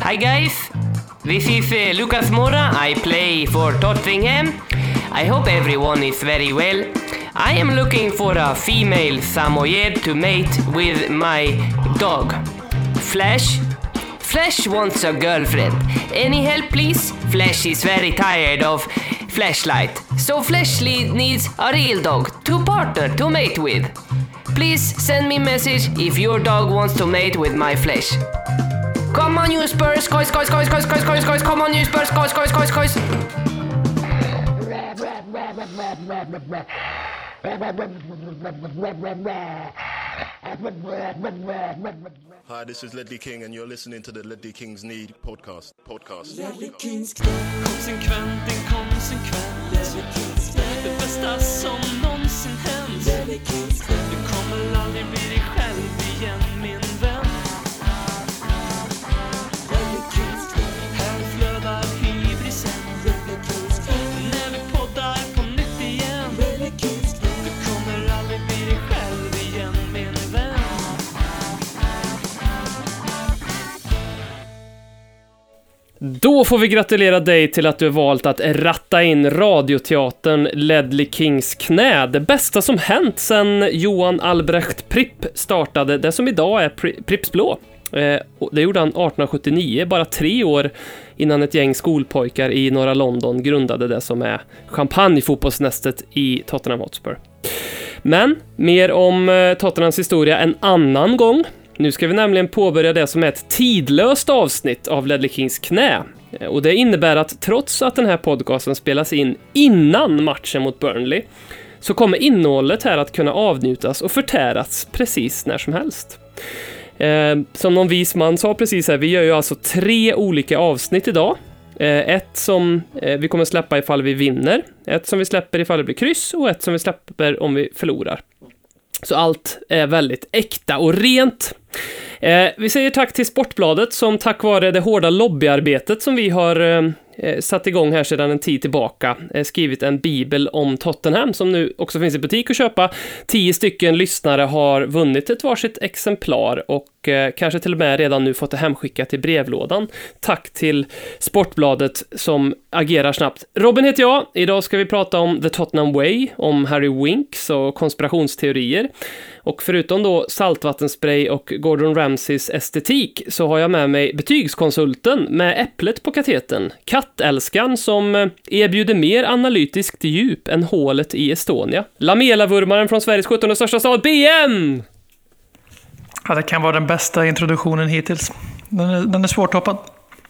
Hi guys, this is uh, Lucas Mora. I play for Tottenham. I hope everyone is very well. I am looking for a female Samoyed to mate with my dog. Flash. Flash wants a girlfriend. Any help, please? Flash is very tired of flashlight. So Flashly needs a real dog to partner to mate with. Please send me message if your dog wants to mate with my Flash. Come on, you Spurs! Cois, cois, cois, cois, cois, cois, cois. Come on, you Spurs! Cois, cois, cois, cois. Hi, this is Ledley King, and you're listening to the Ledley Kings Need podcast. Podcast. Konsekvent, inkonsekvent Det bästa som någonsin hänt Du kommer aldrig bli dig själv igen Då får vi gratulera dig till att du har valt att ratta in radioteatern Ledley Kings knä. Det bästa som hänt sedan Johan Albrecht Pripp startade det som idag är Pri- Pripps Blå. Eh, det gjorde han 1879, bara tre år innan ett gäng skolpojkar i norra London grundade det som är champagnefotbollsnästet i Tottenham Hotspur. Men mer om eh, Tottenhams historia en annan gång. Nu ska vi nämligen påbörja det som är ett tidlöst avsnitt av Ledley Kings knä. Eh, och det innebär att trots att den här podcasten spelas in innan matchen mot Burnley så kommer innehållet här att kunna avnjutas och förtäras precis när som helst. Eh, som någon vis man sa precis här, vi gör ju alltså tre olika avsnitt idag. Eh, ett som eh, vi kommer släppa ifall vi vinner, ett som vi släpper ifall det blir kryss och ett som vi släpper om vi förlorar. Så allt är väldigt äkta och rent. Eh, vi säger tack till Sportbladet som tack vare det hårda lobbyarbetet som vi har eh, eh, satt igång här sedan en tid tillbaka eh, skrivit en bibel om Tottenham som nu också finns i butik att köpa. Tio stycken lyssnare har vunnit ett varsitt exemplar och eh, kanske till och med redan nu fått det hemskickat till brevlådan. Tack till Sportbladet som agerar snabbt. Robin heter jag. Idag ska vi prata om The Tottenham Way, om Harry Winks och konspirationsteorier. Och förutom då saltvattenspray och Gordon Ramsays estetik så har jag med mig betygskonsulten med äpplet på kateten. Kattälskan som eh, erbjuder mer analytiskt djup än hålet i Estonia. Lamela-vurmaren från Sveriges 17 största stad, BM! Ja, det kan vara den bästa introduktionen hittills. Den är, den är svårtoppad.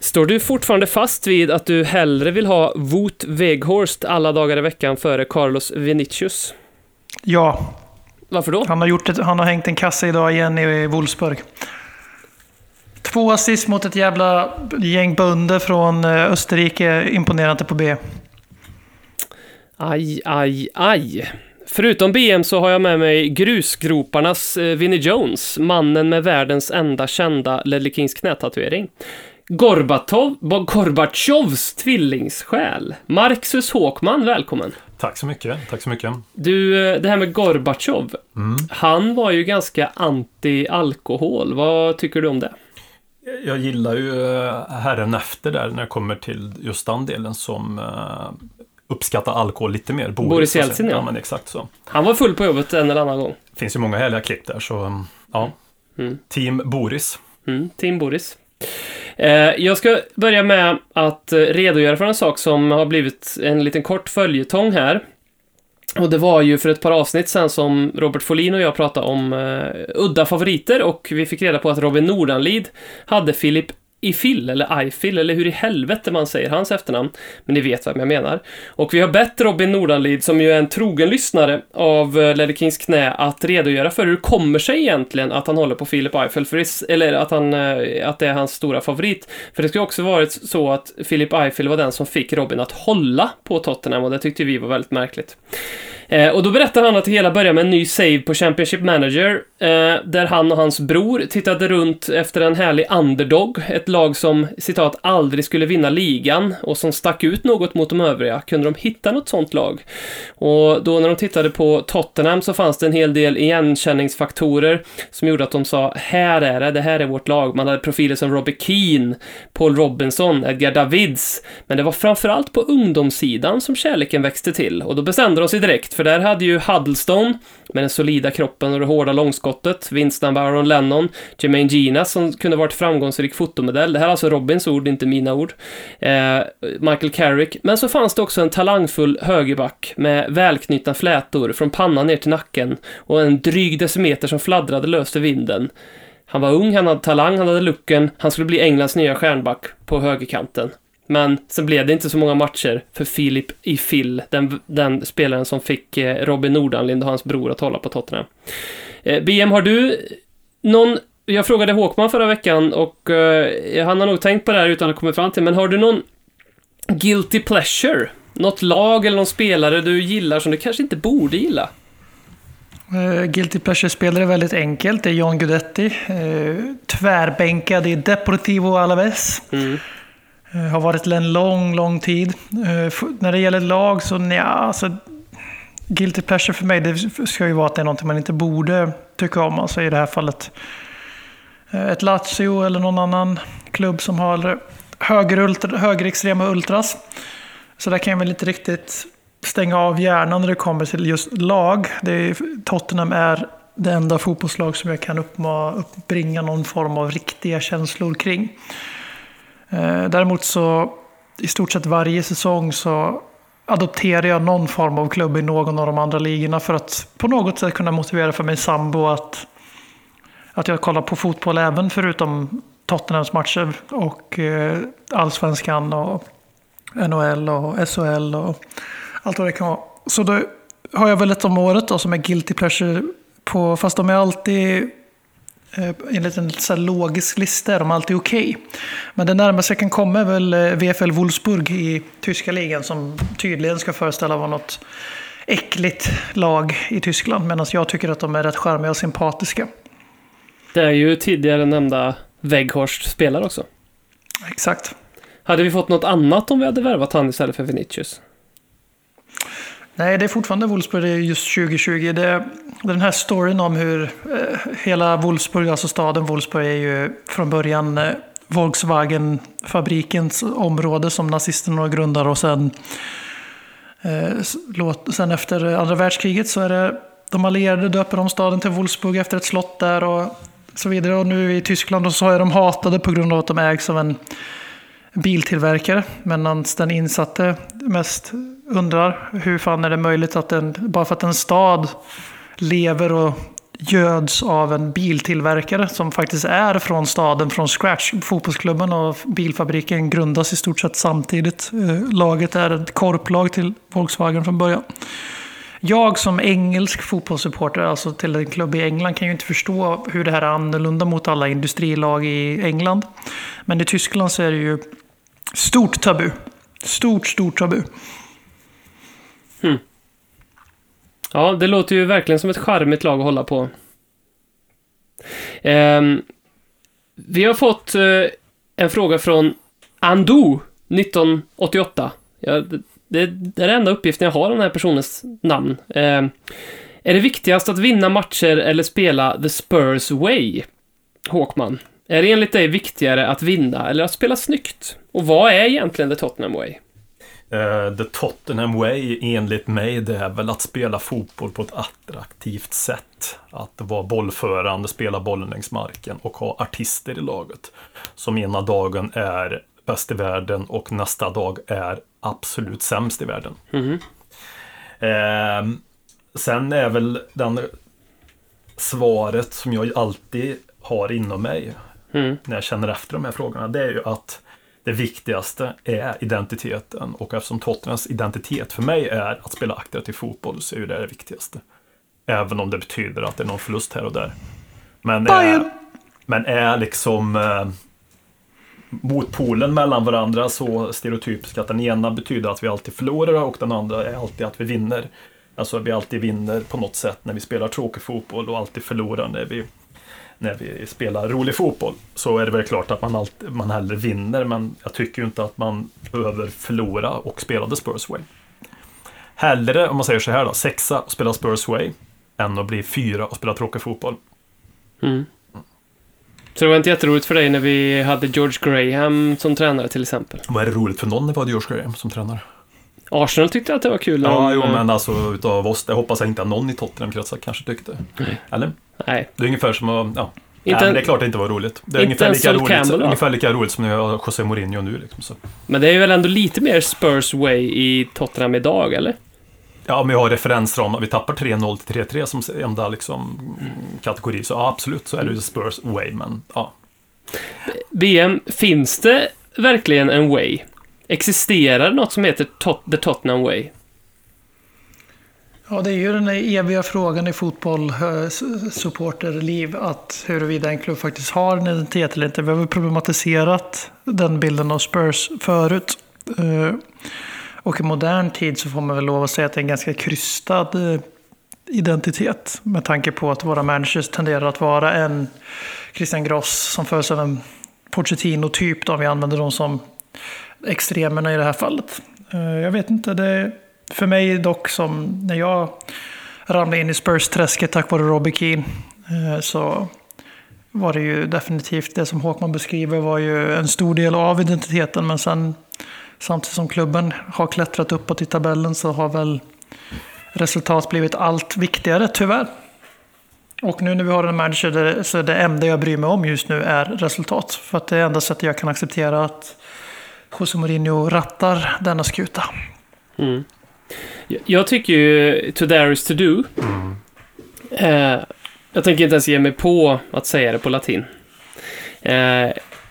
Står du fortfarande fast vid att du hellre vill ha Wout Weghorst alla dagar i veckan före Carlos Vinicius? Ja, Varför då? han har, gjort ett, han har hängt en kasse idag igen i Wolfsburg. Två assist mot ett jävla gäng bönder från eh, Österrike. Imponerande på B. Aj, aj, aj. Förutom BM så har jag med mig grusgroparnas eh, Vinnie Jones, mannen med världens enda kända Ledley Kings knätatuering. Gorbatov, Gorbatjovs tvillingssjäl. Marxus Håkman, välkommen. Tack så mycket. Tack så mycket. Du, eh, det här med Gorbatjov. Han var ju ganska anti-alkohol. Vad tycker du om det? Jag gillar ju eh, herren efter där när det kommer till just den delen som eh, uppskattar alkohol lite mer. Boris Jeltsin, ja. ja. men exakt så. Han var full på jobbet en eller annan gång. Det finns ju många härliga klipp där så mm, ja. Mm. Team Boris. Mm, Team Boris. Eh, jag ska börja med att eh, redogöra för en sak som har blivit en liten kort följetong här. Och det var ju för ett par avsnitt sen som Robert Folin och jag pratade om eh, udda favoriter och vi fick reda på att Robin Nordanlid hade Filip Ifil, eller Ifill eller hur i helvete man säger hans efternamn. Men ni vet vem jag menar. Och vi har bett Robin Nordanlid, som ju är en trogen lyssnare av eh, Ledder Kings knä, att redogöra för hur det kommer sig egentligen att han håller på Filip Eiffel, för det, eller att, han, eh, att det är hans stora favorit. För det skulle också varit så att Filip Eiffel var den som fick Robin att hålla på Tottenham och det tyckte vi var väldigt märkligt. Eh, och då berättar han att det hela börjar med en ny save på Championship Manager, eh, där han och hans bror tittade runt efter en härlig underdog, ett lag som citat aldrig skulle vinna ligan och som stack ut något mot de övriga. Kunde de hitta något sånt lag? Och då när de tittade på Tottenham så fanns det en hel del igenkänningsfaktorer som gjorde att de sa här är det, det här är vårt lag. Man hade profiler som Robbie Keane, Paul Robinson, Edgar Davids, men det var framförallt på ungdomssidan som kärleken växte till och då bestämde de sig direkt för för där hade ju Huddlestone med den solida kroppen och det hårda långskottet, Winston Baron Lennon, Jermaine Gina som kunde varit framgångsrik fotomodell. Det här är alltså Robins ord, inte mina ord. Eh, Michael Carrick. Men så fanns det också en talangfull högerback med välknutna flätor från pannan ner till nacken och en dryg decimeter som fladdrade löst i vinden. Han var ung, han hade talang, han hade looken, han skulle bli Englands nya stjärnback på högerkanten. Men sen blev det inte så många matcher för Filip i Phil, den, den spelaren som fick eh, Robin Nordanlind och hans bror att hålla på Tottenham. Eh, BM, har du någon... Jag frågade Håkman förra veckan och eh, han har nog tänkt på det här utan att komma fram till, men har du någon guilty pleasure? Något lag eller någon spelare du gillar som du kanske inte borde gilla? Uh, Guilty Pleasure-spelare är väldigt enkelt. Det är John Guidetti. Uh, tvärbänkad i Deportivo Alaves. Mm. Eh, har varit en lång, lång tid. Eh, när det gäller lag så nja, alltså, Guilty Pleasure för mig det ska ju vara att det är någonting man inte borde tycka om. Alltså i det här fallet eh, ett Lazio eller någon annan klubb som har högerultra, högerextrema ultras. Så där kan jag väl inte riktigt stänga av hjärnan när det kommer till just lag. Det är, Tottenham är det enda fotbollslag som jag kan uppma, uppbringa någon form av riktiga känslor kring. Eh, däremot så i stort sett varje säsong så adopterar jag någon form av klubb i någon av de andra ligorna för att på något sätt kunna motivera för min sambo att, att jag kollar på fotboll även förutom Tottenhams matcher och eh, allsvenskan och NHL och SHL och allt vad det kan vara. Så då har jag väl ett om året då, som är guilty pleasure på, fast de är alltid enligt en så logisk lista är de alltid okej. Okay. Men det närmaste jag kan komma är väl eh, VFL Wolfsburg i tyska ligan som tydligen ska föreställa vara något äckligt lag i Tyskland. Medan jag tycker att de är rätt charmiga och sympatiska. Det är ju tidigare nämnda Weghorst spelar också. Exakt. Hade vi fått något annat om vi hade värvat han istället för Vinicius? Nej, det är fortfarande Wolfsburg, det är just 2020. Det, den här storyn om hur eh, hela Wolfsburg, alltså staden Wolfsburg, är ju från början eh, Volkswagen-fabrikens område som nazisterna grundar och sen, eh, sen efter andra världskriget så är det de allierade döper om staden till Wolfsburg efter ett slott där och så vidare. Och nu i Tyskland så är de hatade på grund av att de ägs av en biltillverkare. Medan den insatte mest undrar hur fan är det möjligt att en, bara för att en stad lever och göds av en biltillverkare som faktiskt är från staden, från scratch. Fotbollsklubben och bilfabriken grundas i stort sett samtidigt. Eh, laget är ett korplag till Volkswagen från början. Jag som engelsk fotbollssupporter, alltså till en klubb i England, kan ju inte förstå hur det här är annorlunda mot alla industrilag i England. Men i Tyskland så är det ju stort tabu. Stort, stort tabu. Mm. Ja, det låter ju verkligen som ett charmigt lag att hålla på. Um, vi har fått uh, en fråga från Andu 1988. Ja, det, det, det är den enda uppgiften jag har om den här personens namn. Um, är det viktigast att vinna matcher eller spela the Spurs way? Håkman. Är det enligt dig viktigare att vinna eller att spela snyggt? Och vad är egentligen the Tottenham way? Uh, the Tottenham way enligt mig det är väl att spela fotboll på ett attraktivt sätt. Att vara bollförande, spela bollen längs marken och ha artister i laget. Som ena dagen är bäst i världen och nästa dag är absolut sämst i världen. Mm. Uh, sen är väl den svaret som jag alltid har inom mig mm. när jag känner efter de här frågorna. Det är ju att det viktigaste är identiteten och eftersom Tottenhams identitet för mig är att spela attraktiv fotboll så är det det viktigaste. Även om det betyder att det är någon förlust här och där. Men är, men är liksom eh, motpolen mellan varandra så stereotypisk att den ena betyder att vi alltid förlorar och den andra är alltid att vi vinner. Alltså vi alltid vinner på något sätt när vi spelar tråkig fotboll och alltid förlorar när vi, när vi spelar rolig fotboll. Så är det väl klart att man, alltid, man hellre vinner, men jag tycker ju inte att man behöver förlora och spela The Spurs way. Hellre, om man säger så här då, sexa och spela Spurs way, än att bli fyra och spela tråkig fotboll. Mm. Så det var inte jätteroligt för dig när vi hade George Graham som tränare till exempel? Vad är det roligt för någon när vi hade George Graham som tränare? Arsenal tyckte att det var kul. Ja, de, jo, eh, men alltså utav oss, det hoppas jag inte att någon i Tottenham-kretsar kanske tyckte. Eller? Nej. Det är ungefär som att, ja. Inte Nej, men en- det är klart det inte var roligt. Det är ungefär lika, roligt, Campbell, ungefär lika roligt som när jag har José Mourinho nu. Liksom, så. Men det är väl ändå lite mer Spurs way i Tottenham idag, eller? Ja, om vi har referensramar, vi tappar 3-0 till 3-3 som enda liksom, kategori, så ja, absolut så är det ju Spurs way, men ja. BM, finns det verkligen en way? Existerar det något som heter Tot- The Tottenham way? Ja, det är ju den där eviga frågan i fotboll, eh, supporterliv, att huruvida en klubb faktiskt har en identitet eller inte. Vi har väl problematiserat den bilden av Spurs förut. Eh, och i modern tid så får man väl lov att säga att det är en ganska krystad eh, identitet. Med tanke på att våra managers tenderar att vara en Christian Gross som följs av en Pochettino-typ. Vi använder dem som extremerna i det här fallet. Eh, jag vet inte, det för mig dock som när jag ramlade in i Spurs-träsket tack vare Robbie Keane eh, så var det ju definitivt det som Håkman beskriver var ju en stor del av identiteten men sen samtidigt som klubben har klättrat uppåt i tabellen så har väl resultat blivit allt viktigare tyvärr. Och nu när vi har en manager där, så det enda jag bryr mig om just nu är resultat. För att det är enda sättet jag kan acceptera att José Mourinho rattar denna skuta. Mm. Jag- Jag tycker ju To Dare is to do. Eh, jag tänker inte ens ge mig på att säga det på latin. Eh,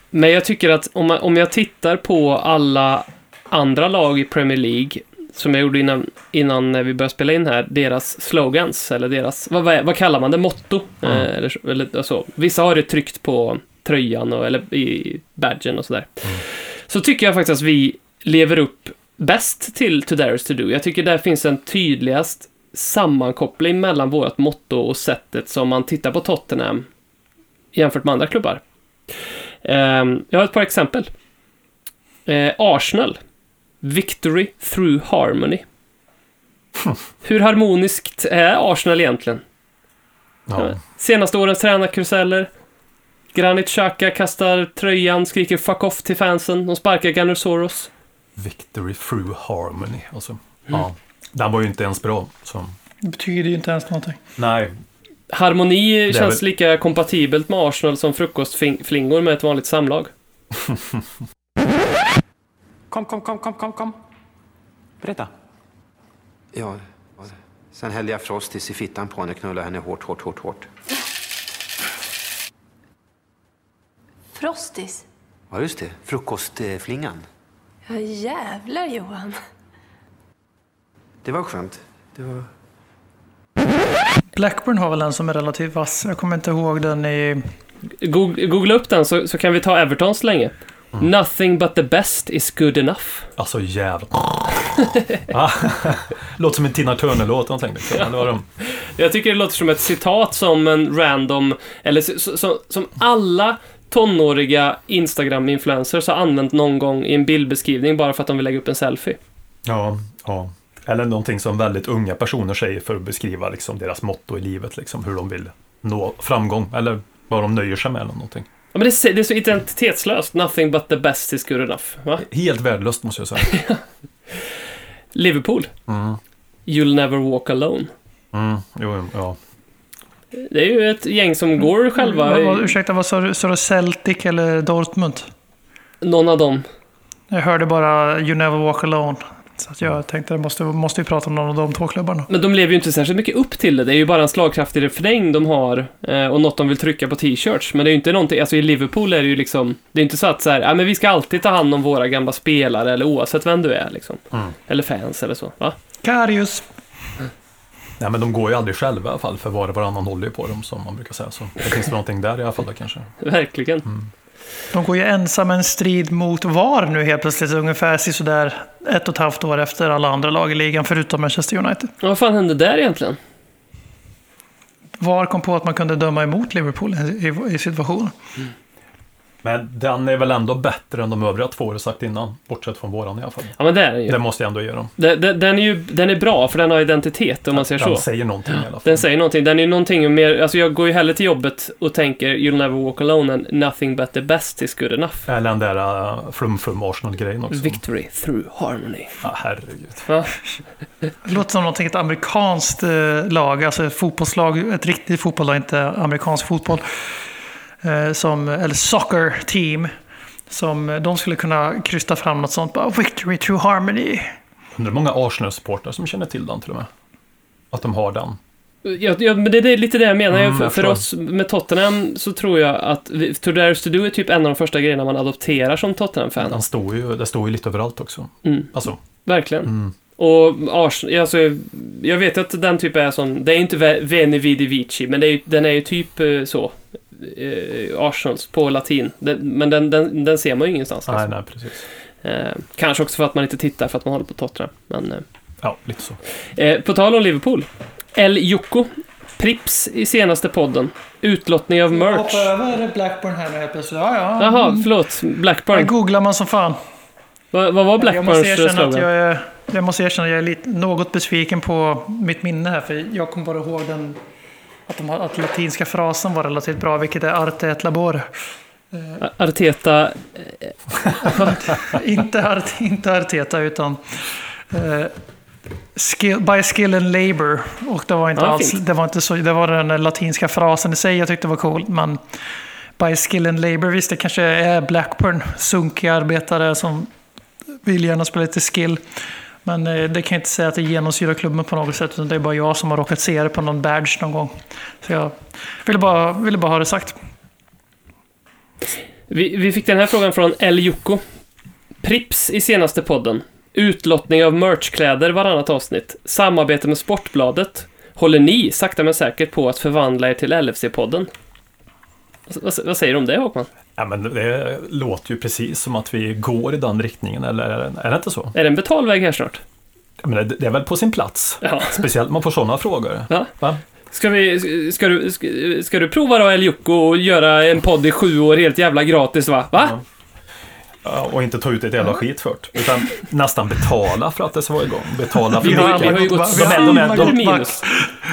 men jag tycker att om, man, om jag tittar på alla andra lag i Premier League, som jag gjorde innan, innan vi började spela in här, deras slogans, eller deras, vad, vad, kallar man det, motto? Mm. Eh, eller, så- eller så. Vissa har det tryckt på tröjan och, eller i badgen och sådär. Så tycker jag faktiskt att vi lever upp bäst till To Dare is to do. Jag tycker där finns en tydligast sammankoppling mellan vårt motto och sättet som man tittar på Tottenham jämfört med andra klubbar. Ehm, jag har ett par exempel. Eh, Arsenal. Victory through harmony. Hur harmoniskt är Arsenal egentligen? ja. Senaste årens tränarkaruseller. Granit Xhaka kastar tröjan, skriker 'fuck off' till fansen. De sparkar Gunnersoros. Victory through harmony. Alltså, ja. Den var ju inte ens bra. Så. Det betyder ju inte ens någonting. Nej, Harmoni känns väl- lika kompatibelt med Arsenal som frukostflingor med ett vanligt samlag. Kom, kom, kom, kom, kom, kom. Berätta. Ja, sen hällde jag Frostis i fittan på henne och knullade henne hårt, hårt, hårt, hårt. Frostis? Ja, just det. Frukostflingan. Ja, jävlar Johan. Det var skönt. Det var... Blackburn har väl en som är relativt vass. Jag kommer inte ihåg den i... Goog- Googla upp den så, så kan vi ta Everton så länge. Nothing but the best is good enough. alltså jävlar. ah, Låter som en Tina Turner-låt var de. Jag tycker det låter som ett citat som en random, eller så, som alla tonåriga Instagram-influencers har använt någon gång i en bildbeskrivning bara för att de vill lägga upp en selfie. Ja, ja. Eller någonting som väldigt unga personer säger för att beskriva liksom, deras motto i livet. Liksom, hur de vill nå framgång. Eller vad de nöjer sig med eller någonting. Ja, men det, är- så identitetslöst. Nothing but the best is good enough. Va? Helt värdelöst måste jag säga. Liverpool. Mm. You'll never walk alone. Mm, jo, ja. Det är ju ett gäng som går själva. Vad, vad, ursäkta, vad sa du? Sa du Celtic eller Dortmund? Någon av dem. Jag hörde bara You Never Walk Alone. Så att jag tänkte, måste, måste vi prata om någon av de två klubbarna. Men de lever ju inte särskilt mycket upp till det. Det är ju bara en slagkraftig refräng de har eh, och något de vill trycka på t-shirts. Men det är ju inte någonting, alltså i Liverpool är det ju liksom, det är inte så att så här, ja men vi ska alltid ta hand om våra gamla spelare eller oavsett vem du är liksom. Mm. Eller fans eller så, va? Karius. Nej, men de går ju aldrig själva i alla fall. För var och varannan håller ju på dem som man brukar säga. Så det finns väl någonting där i alla fall då, kanske. Verkligen. De går ju ensamma en strid mot VAR nu helt plötsligt, ungefär sådär ett och ett halvt år efter alla andra lag i ligan, förutom Manchester United. Vad fan hände där egentligen? VAR kom på att man kunde döma emot Liverpool i, i situationen. Men den är väl ändå bättre än de övriga två har du sagt innan. Bortsett från våran i alla fall. Ja, men det är den ju. Det måste jag ändå ge dem. Den, den, den är ju den är bra, för den har identitet om man säger Den så. säger någonting i alla fall. Den säger någonting. Den är någonting mer, alltså jag går ju hellre till jobbet och tänker You'll never walk alone and nothing but the best is good enough. Eller den där uh, flum-flum Arsenal-grejen också. Victory through harmony. Ja, herregud. Ja, Det låter som någonting, ett amerikanskt eh, lag, alltså ett fotbollslag, ett riktigt fotbollslag, inte amerikansk fotboll. Eh, som, eller soccer team. Som de skulle kunna krysta fram något sånt, bara victory through harmony. Undrar många Arsenal-supportrar som känner till den till och med. Att de har den. Ja, ja, men det är lite det jag menar. Mm, för, jag för oss med Tottenham så tror jag att To Dare To Do är typ en av de första grejerna man adopterar som Tottenham-fan. Den står ju, det står ju lite överallt också. Mm, Alltså, verkligen. mm. Och Arsenal, alltså, jag vet att den typ är sån, det är inte Ve- Veni Vidi Vici, men det är, den är ju typ eh, så. Eh, Arsenals på latin. Den, men den, den, den ser man ju ingenstans. Nej, liksom. nej, precis. Eh, kanske också för att man inte tittar för att man håller på Tottenham. Men, eh. Ja, lite så. Eh, på tal om Liverpool. El Jocko. Prips i senaste podden. Utlottning av merch. Hoppa över Blackburn här nu helt plötsligt. Ja, ja. Jaha, förlåt. Här Blackburn. googlar man som fan. Vad, vad var jag måste Blackburns erkänna att slogan? jag är, jag måste erkänna att jag är lite, något besviken på mitt minne här. För jag kommer bara ihåg den, att, de, att latinska frasen var relativt bra, vilket är arte et labore. Arteta. inte, art, inte Arteta, utan eh, skill, by skill and labor. Och det var inte Ja, alls, fint. det var inte så, det var den latinska frasen i sig jag tyckte var cool. Men by skill and labor, visst det kanske är Blackburn, sunkiga arbetare som vill gärna spela lite skill. Men eh, det kan jag inte säga att det genomsyrar klubben på något sätt, utan det är bara jag som har råkat se det på någon badge någon gång. Så jag ville bara, ville bara ha det sagt. Vi, vi fick den här frågan från El Jocko. Prips i senaste podden. Utlottning av merchkläder varannat avsnitt. Samarbete med Sportbladet. Håller ni sakta men säkert på att förvandla er till LFC-podden? Vad, vad säger du om det Håkman? Ja, men det låter ju precis som att vi går i den riktningen, eller är det, inte så? Är det en betalväg här snart? Ja, men det, det är väl på sin plats. Ja. Speciellt man får sådana frågor. Ja. Va? Ska, vi, ska, du, ska, ska du prova då El Jocko och göra en podd i sju år helt jävla gratis va? Va? Ja. Och inte ta ut ett jävla skit för det. Utan nästan betala för att det ska vara igång. Betala för Vi har, mycket. vi har ju gått De är- de är- super de- minus.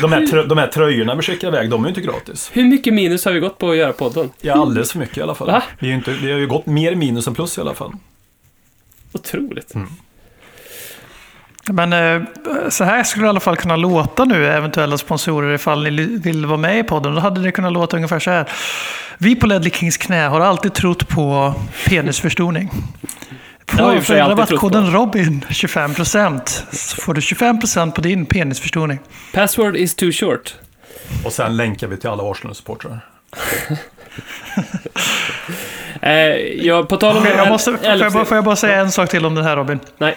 De här, trö, de här tröjorna vi skickar iväg, de är ju inte gratis. Hur mycket minus har vi gått på att göra podden? Ja, alldeles för mycket i alla fall. Va? Vi, är inte, vi har ju gått mer minus än plus i alla fall. Otroligt. Men eh, så här skulle det i alla fall kunna låta nu, eventuella sponsorer, ifall ni vill vara med i podden. Då hade det kunnat låta ungefär så här. Vi på Ledley Kings knä har alltid trott på penisförstoring. Jag På rabattkoden Robin 25% så får du 25% på din penisförstoring. Password is too short. Och sen länkar vi till alla Arsenal-supportrar. Eh, ja, på tal om... Jag måste, får, jag bara, får jag bara säga en sak till om det här Robin? Nej.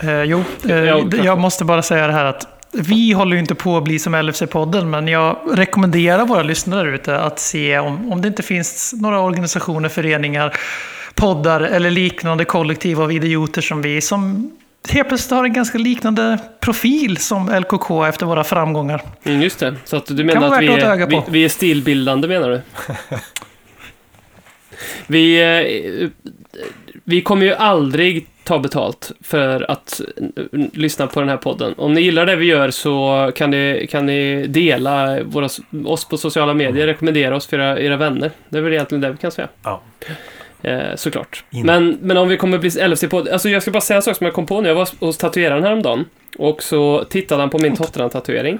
Eh, jo, eh, jag måste bara säga det här att vi håller ju inte på att bli som LFC-podden, men jag rekommenderar våra lyssnare där ute att se om, om det inte finns några organisationer, föreningar, poddar eller liknande kollektiv av idioter som vi, som helt plötsligt har en ganska liknande profil som LKK efter våra framgångar. Mm, just det. Så att du menar att vi att är, vi, vi är stilbildande menar du? vi, eh, vi kommer ju aldrig ta betalt för att lyssna på den här podden. Om ni gillar det vi gör så kan ni, kan ni dela våra, oss på sociala medier, rekommendera oss för era, era vänner. Det är väl egentligen det vi kan säga. Ja. Eh, såklart. In. Men, men om vi kommer bli LFC-podd... Alltså jag ska bara säga en sak som jag kom på när jag var hos tatueraren häromdagen. Och så tittade han på min Tottenham-tatuering.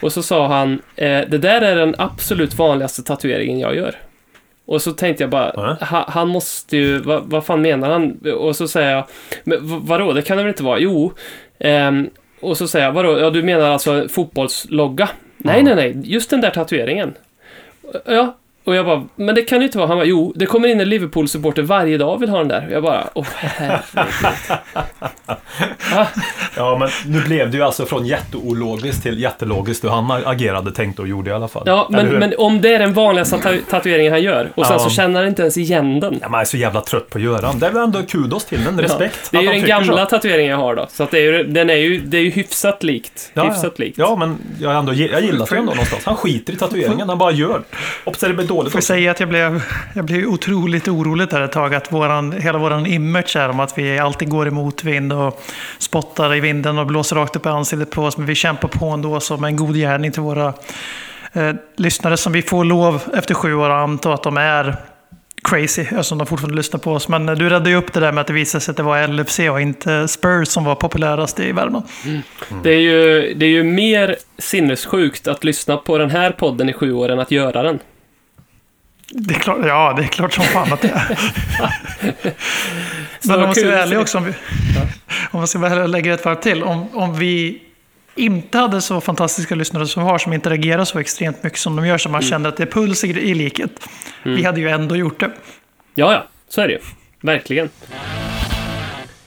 Och så sa han, eh, det där är den absolut vanligaste tatueringen jag gör. Och så tänkte jag bara, ha, han måste ju, vad, vad fan menar han? Och så säger jag, men vadå, det kan det väl inte vara? Jo. Ehm, och så säger jag, vadå, ja du menar alltså fotbollslogga? Nej, Ja. nej, nej, just den där tatueringen. Ja, Och jag bara, men det kan ju inte vara. Han bara, jo, det kommer in en Liverpool-supporter varje dag och vill ha den där. Och jag bara, åh herregud. Ja, men nu blev det ju alltså från jätteologiskt till jättelogiskt hur han agerade, tänkte och gjorde i alla fall. Ja, men, men om det är den vanligaste tatu- tatueringen han gör och sen Ja. så känner han inte ens igen den. Ja, man är så jävla trött på att göra den. Det är väl ändå kudos till den, respekt. Det är ju den gamla så. tatueringen jag har då. Så att det är ju, den är ju, det är ju hyfsat likt. Ja, hyfsat ja. likt. Ja, men jag, ändå, jag gillar det ändå någonstans. Han skiter i tatueringen, han bara gör. Blir dåligt Får också. säga att jag blev, jag blev otroligt orolig där ett tag. Att våran, hela vår image är om att vi alltid går emot vind och spottar i vinden och blåser rakt upp i ansiktet på oss. Men vi kämpar på ändå som en god gärning till våra eh, lyssnare som vi får lov efter sju år att anta att de är crazy eftersom de fortfarande lyssnar på oss. Men eh, du räddade ju upp det där med att det visade sig att det var LFC och inte Spurs som var populärast i Värmland. Det, är ju, det är ju mer sinnessjukt att lyssna på den här podden i sju år än att göra den. Det är klart, ja, det är klart som fan att det är. Men om man ska vara ärlig också, om, vi, om man ska vara ärlig och lägga ett varv till. Om, om vi inte hade så fantastiska lyssnare som vi har, som interagerar så extremt mycket som de gör, så man Mm. känner att det är puls i, i liket. Vi hade ju ändå gjort det. Ja, ja, så är det ju. Verkligen.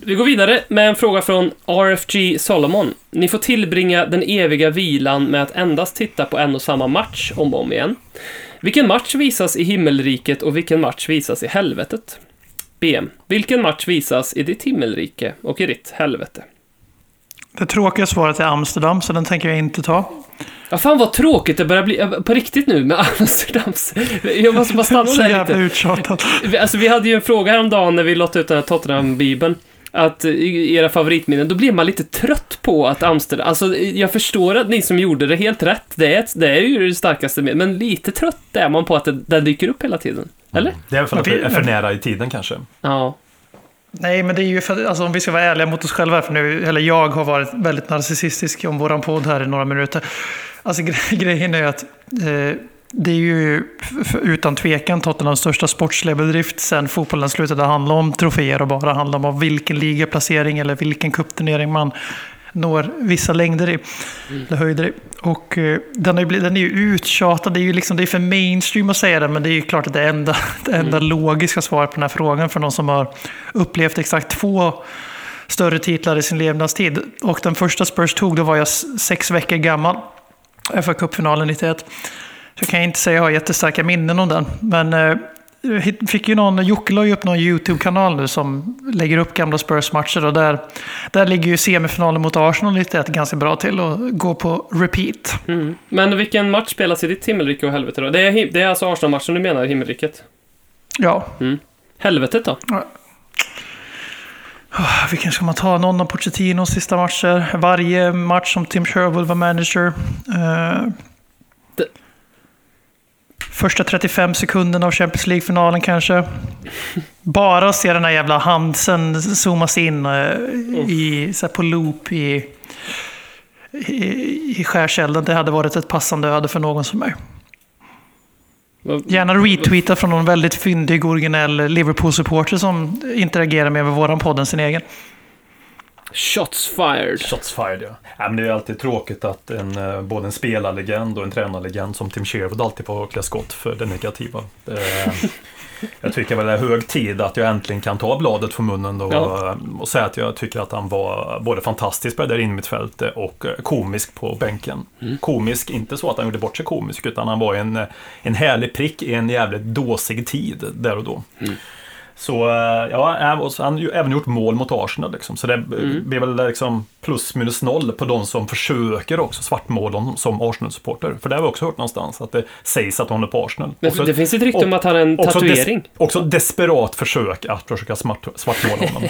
Vi går vidare med en fråga från RFG Solomon. Ni får tillbringa den eviga vilan med att endast titta på en och samma match om och om igen. Vilken match visas i himmelriket och vilken match visas i helvetet? BM. Vilken match visas i ditt himmelrike och i ditt helvete? Det tråkiga svaret är Amsterdam, så den tänker jag inte ta. Ja, fan vad tråkigt det börjar bli äh, på riktigt nu med Amsterdams... Jag måste bara stanna där lite. uttjatat. Vi- Alltså, vi hade ju en fråga häromdagen när vi lottade ut den här Tottenham-bibeln. Att era favoritminnen, då blir man lite trött på att Amsterdam... Alltså, jag förstår att ni som gjorde det helt rätt, det är, det är ju det starkaste med, men lite trött är man på att det, det dyker upp hela tiden. Eller? Det är väl för att det är för nära i tiden kanske. Ja. Nej, men det är ju för alltså, om vi ska vara ärliga mot oss själva, för nu, eller jag har varit väldigt narcissistisk om våran podd här i några minuter. Alltså gre- grejen är ju att eh, det är ju utan tvekan Tottenhams största sportsliga bedrift sen fotbollen slutade handla om troféer och bara handla om vilken ligaplacering eller vilken cupturnering man når vissa längder i, eller höjder i. Och eh, den, är ju, blivit- den är ju uttjatad, det är ju liksom, det är för mainstream att säga det, men det är ju klart att det enda, det enda logiska svaret på den här frågan för någon som har upplevt exakt två större titlar i sin levnadstid. Och den första Spurs tog, då var jag sex veckor gammal. FA Cup-finalen 91. Så kan jag inte säga att jag har jättestarka minnen om den. Men eh, fick ju någon, Jocke la ju upp någon YouTube-kanal nu som lägger upp gamla Spurs-matcher. Och där, där ligger ju semifinalen mot Arsenal 91 ganska bra till och går på repeat. Mm. Men vilken match spelas i ditt himmelrike och helvete då? Det är, det är alltså Arsenal-matchen du menar, himmelriket? Ja, Helvetet då? Ah, vilken ska man ta? Någon av Pochettinos sista matcher. Varje match som Tim Sherwood var manager. Första 35 sekunderna av Champions League-finalen kanske. Bara se den här jävla Hansen zoomas in eh, i, så på loop i, i, i skärselden. Det hade varit ett passande öde för någon som mig. Gärna retweeta från någon väldigt fyndig, originell Liverpool-supporter som interagerar mer med våran podd än sin egen. Shots fired. Shots fired, ja. ja men det är alltid tråkigt att en, eh, både en spelarlegend och en tränarlegend som Tim Sherwood alltid får klä skott för det negativa. Det, jag tycker väl det är hög tid att jag äntligen kan ta bladet från munnen och, Ja. och säga att jag tycker att han var både fantastisk på det där innermittfältet och eh, komisk på bänken. Komisk, inte så att han gjorde bort sig komisk, utan han var en, eh, en härlig prick i en jävligt dåsig tid där och då. Så eh, ja, han har ju även gjort mål mot Arsenal. Liksom. Så det blir väl liksom plus minus noll på de som försöker också svartmåla honom som Arsenal-supporter. För det har vi också hört någonstans, att det sägs att han är på Arsenal. Men Också- det finns ett rykte om att han har en också des- tatuering. också desperat försök att försöka smart, svartmåla honom.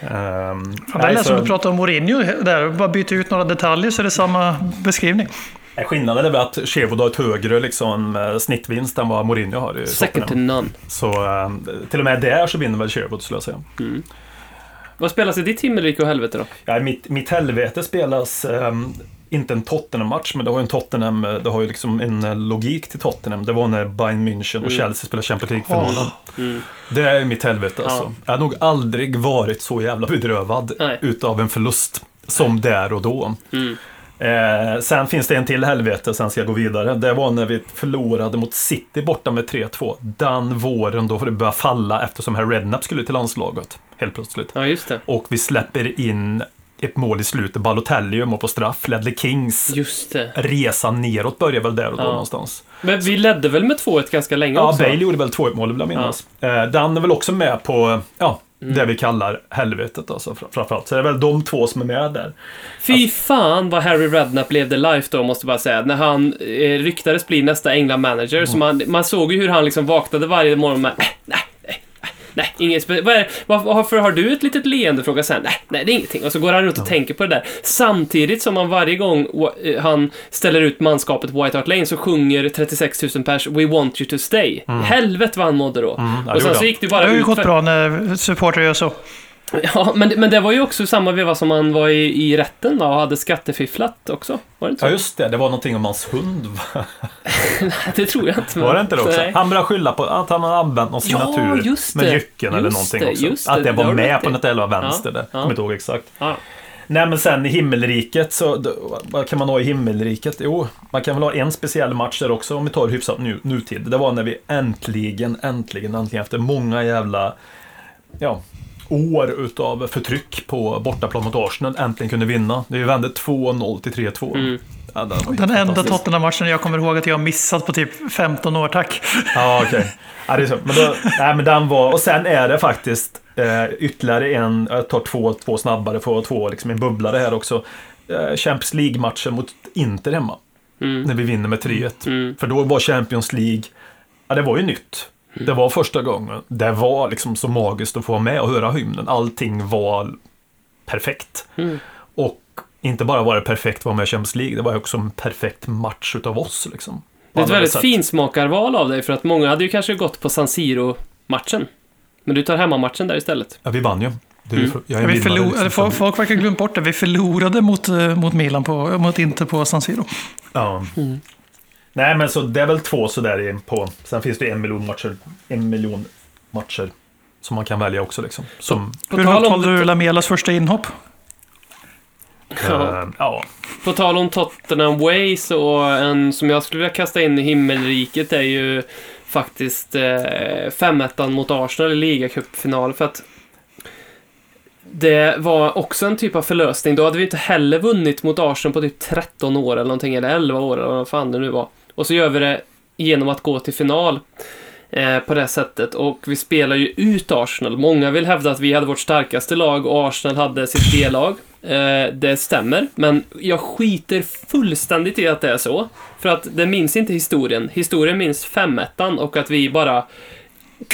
um, det är som att prata om Mourinho där. Bara byta ut några detaljer så är det samma beskrivning. Skillnaden är väl att Sherwood har ett högre liksom, eh, snittvinst än vad Mourinho har i Second to none. Så eh, till och med där så vinner väl Sherwood skulle jag säga. Vad spelas i ditt himmelrike och helvete då? Ja, mitt, mitt helvete spelas ehm, inte en Tottenham-match, men det har ju en Tottenham, eh, det har ju liksom en logik till Tottenham. Det var när Bayern München och Mm. Chelsea spelade Champions League-finalen. Mm. Det är mitt helvete alltså. Ja. Jag har nog aldrig varit så jävla bedrövad Nej. utav en förlust som där och då. Mm. Eh, sen finns det en till helvete, sen ska jag gå vidare. Det var när vi förlorade mot City borta med 3-2. Den våren då det började falla eftersom herr Redknapp skulle till landslaget. Helt plötsligt. Ja, just det. Och vi släpper in ett mål i slutet. Balotelli mål på straff. Ledley Kings Just det. resa neråt börjar väl där och då Ja. någonstans. Men vi ledde väl med 2-1 ganska länge Ja, också? Bale gjorde väl 2-1 mål vill jag minnas. Eh, den är väl också med på, ja, Mm. det vi kallar helvetet alltså fr- framförallt. Så det är väl de två som är med där. Fy fan vad Harry Redknapp levde life då, måste jag bara säga. När han eh, ryktades bli nästa England-manager. Så man, man såg ju hur han liksom vaknade varje morgon med äh, nej, nej, inget spe- vad är, vad, Varför har du ett litet leende? Frågar sen. Nej, nej, det är ingenting. Och så går han runt och tänker på det där. Samtidigt som han varje gång eh, han ställer ut manskapet White Hart Lane så sjunger 36 000 pers We want you to stay. Helvete vad han mådde då. Mm. ja, det och sen så gick det Det bara har ju gått bra när supportrar gör så. Ja, men, men det var ju också samma veva som han var i, i rätten va, och hade skattefifflat också. Var det inte så? Ja, just det. Det var någonting om hans hund. va? Det tror jag inte. men- Var det inte det också? Nej. Han började skylla på att han hade använt någon Ja, signatur just med det. jycken eller någonting det, också. att det. det Det var med på något eller vänster Ja, där. ja. Kommer inte ihåg exakt. Ja. Nej men sen i himmelriket så, då- vad kan man ha i himmelriket? Jo, man kan väl ha en speciell match där också om vi tar hyfsat nu, nutid. Det var när vi äntligen, äntligen, äntligen efter många jävla, ja, år utav förtryck på bortaplan mot Arsenal äntligen kunde vinna. Det vände 2-0 till 3-2. Mm. Ja, den enda. Tottenham-matchen jag kommer ihåg att jag har missat på typ 15 år, tack. Ja, okej. Ja, det är så. Men, då, nej, men den var, och sen är det faktiskt eh, ytterligare en, jag tar två, två snabbare, får två liksom en bubblare här också. Eh, Champions League-matchen mot Inter hemma. Mm. När vi vinner med 3-1. Mm. För då var Champions League, ja det var ju nytt. Det var första gången. Det var liksom så magiskt att få vara med och höra hymnen. Allting var perfekt. Mm. Och inte bara var det perfekt att vara med i Champions League, det var också en perfekt match utav oss. Liksom, Det är ett väldigt sätt. finsmakarval av dig, för att många hade ju kanske gått på San Siro-matchen. Men du tar hemmamatchen där istället. Ja, vi vann ju. Mm. för, jag är en Vi förlor, liksom, folk, folk verkar glömt bort det. Vi förlorade mot, eh, mot Milan, på, mot Inter på San Siro. Ja. Mm. Nej, men så det är väl två sådär i- på. Sen finns det en miljon matcher. En miljon matcher som man kan välja också liksom. Som, På Hur tal högt om- valde du Lamelas första inhopp? Ja. eh, ja. På tal om Tottenham Way så en som jag skulle vilja kasta in i himmelriket är ju faktiskt eh, 5 mot Arsenal i ligacupfinal för att det var också en typ av förlösning. Då hade vi inte heller vunnit mot Arsenal på typ 13 år eller någonting, eller 11 år eller vad fan det nu var. Och så gör vi det genom att gå till final eh, på det sättet. Och vi spelar ju ut Arsenal. Många vill hävda att vi hade vårt starkaste lag och Arsenal hade sitt B-lag. Eh, det stämmer, men jag skiter fullständigt i att det är så. För att det minns inte historien. Historien minns 5 och att vi bara...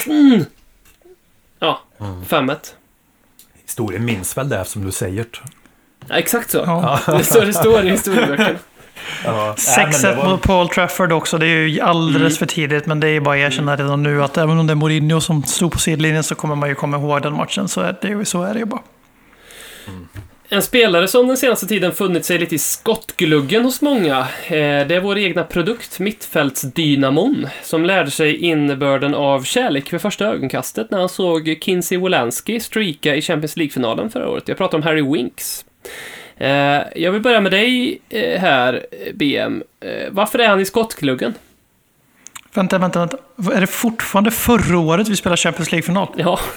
Mm. Ja, 5-1. Historien minns väl det som du säger. Ja, exakt så. Ja. Det är så det står i historieböckerna. Ja. 6-1 mot Paul Trafford också. Det är ju alldeles Mm. för tidigt, men det är ju bara att erkänna redan nu att även om det är Mourinho som stod på sidlinjen så kommer man ju komma ihåg den matchen. Så är det, ju- så är det ju bara. En spelare som den senaste tiden funnit sig lite i skottgluggen hos många, eh, det är vår egna produkt, mittfältsdynamon, som lärde sig innebörden av kärlek vid första ögonkastet när han såg Kinsey Wolanski streaka i Champions League-finalen förra året. Jag pratar om Harry Winks. Eh, Jag vill börja med dig eh, här, BM. Eh, Varför är han i skottgluggen? Vänta, vänta, vänta. Är det fortfarande förra året vi spelade Champions League-final? Ja,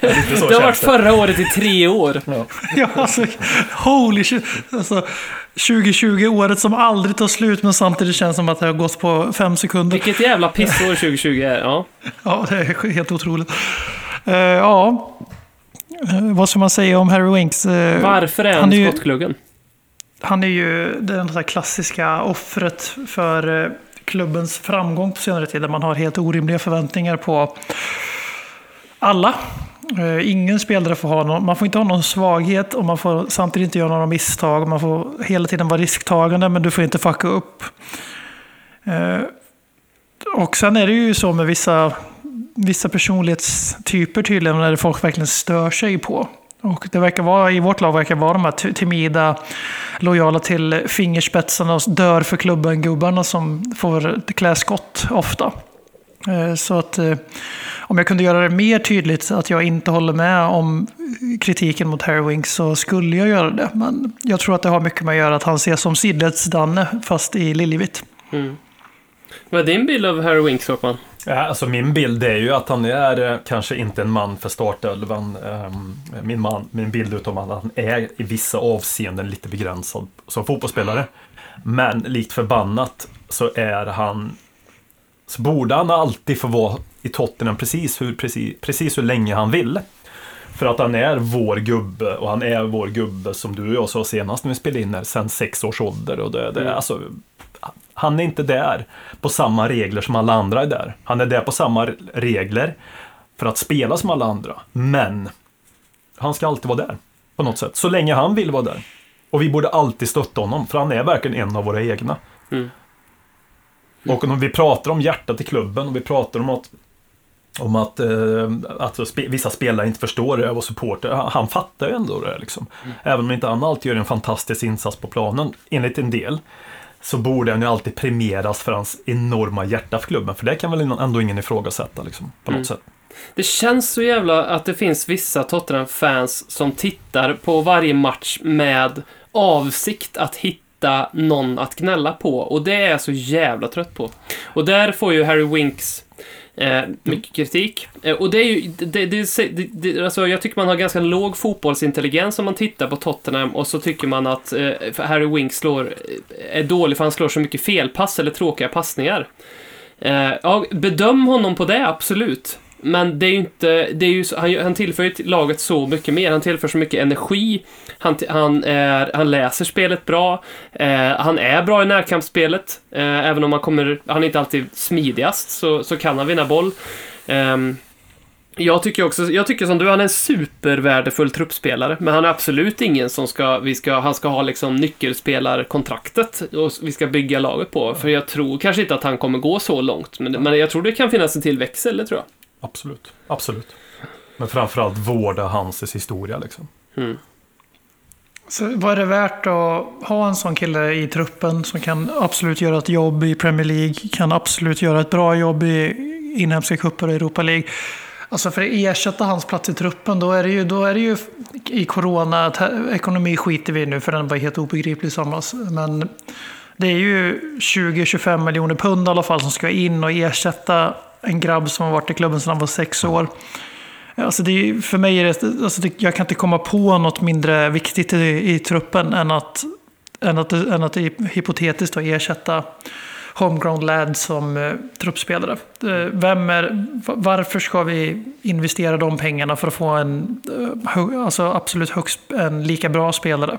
det har varit förra året i tre år. Ja, alltså, holy shit. Alltså, 2020, året som aldrig tar slut, men samtidigt känns som att det har gått på fem sekunder. Vilket jävla pissår 2020 är. Ja. Ja, det är helt otroligt. Eh, ja, vad ska man säga om Harry Winks? Eh, Varför är han, han skottgluggen? Han är ju det där klassiska offret för eh, klubbens framgång på senare tid. Där man har helt orimliga förväntningar på alla. Eh, Ingen spelare får ha någon, man får inte ha någon svaghet och man får samtidigt inte göra några misstag. Man får hela tiden vara risktagande men du får inte fucka upp. Eh, Och sen är det ju så med vissa vissa personlighetstyper tydligen, där folk verkligen stör sig på. Och det verkar vara, i vårt lag verkar vara de här timida, lojala till fingerspetsarna och dör för klubben-gubbarna som får klä skott ofta. Eh, så att eh, om jag kunde göra det mer tydligt att jag inte håller med om kritiken mot Harry Winks så skulle jag göra det. Men jag tror att det har mycket med att göra att han ses som sidledsdanne, fast i liljevitt. Mm. Vad är din bild av Harry Winks, Håkman? Ja, alltså min bild är ju att han är eh, kanske inte en man för startelvan. Ehm, Min, man, min bild utav att han är i vissa avseenden lite begränsad som fotbollsspelare. Men likt förbannat så är han så borde han alltid få vara i Tottenham precis hur, precis, precis hur länge han vill. För att han är vår gubbe och han är vår gubbe som du och jag sa senast när vi spelade in här, sen sex års ålder. Och det, det, alltså, han är inte där på samma regler som alla andra är där. Han är där på samma regler för att spela som alla andra. Men han ska alltid vara där på något sätt. Så länge han vill vara där. Och vi borde alltid stötta honom, för han är verkligen en av våra egna. Mm. Och om vi pratar om hjärtat i klubben och vi pratar om att om att, eh, att spe, vissa spelare inte förstår det och supporter. Han, han fattar ju ändå det. Liksom. Även om inte han alltid gör en fantastisk insats på planen, enligt en del, så borde han ju alltid premieras för hans enorma hjärta för klubben. För det kan väl ändå ingen ifrågasätta liksom, på något Mm. sätt. Det känns så jävla att det finns vissa Tottenham-fans som tittar på varje match med avsikt att hitta någon att gnälla på. Och det är jag så jävla trött på. Och där får ju Harry Winks eh, mycket kritik. Eh, och det är ju, det, det, det, alltså jag tycker man har ganska låg fotbollsintelligens om man tittar på Tottenham och så tycker man att eh, Harry Winks slår, eh, är dålig för han slår så mycket felpass eller tråkiga passningar. Eh, ja, bedöm honom på det, absolut. Men det är ju inte, det är ju, han, han tillför ju till laget så mycket mer. Han tillför så mycket energi. Han, han, är, han läser spelet bra. Eh, han är bra i närkampsspelet. Eh, även om han kommer, han är inte alltid smidigast så, så kan han vinna boll. Eh, jag tycker också, jag tycker som du, han är en supervärdefull truppspelare. Men han är absolut ingen som ska, vi ska, han ska ha liksom nyckelspelarkontraktet och vi ska bygga laget på. För jag tror kanske inte att han kommer gå så långt. Men, men jag tror det kan finnas en till växel, det tror jag. Absolut. Absolut. Men framförallt vårda hans historia liksom. Så vad är det värt att ha en sån kille i truppen som kan absolut göra ett jobb i Premier League, kan absolut göra ett bra jobb i inhemska cuper och Europa League. Alltså för att ersätta hans plats i truppen, då är det ju, då är det ju i corona, ekonomi skiter vi nu för den var helt obegriplig i somras. Men det är ju 20-25 miljoner pund i alla fall som ska in och ersätta en grabb som har varit i klubben sedan han var sex år. Alltså det för mig är det, alltså det, jag kan inte komma på något mindre viktigt i, i truppen än att, än att, än att hypotetiskt då ersätta homegrown lad som eh, truppspelare. Eh, vem är, varför ska vi investera de pengarna för att få en eh, alltså absolut högst en lika bra spelare?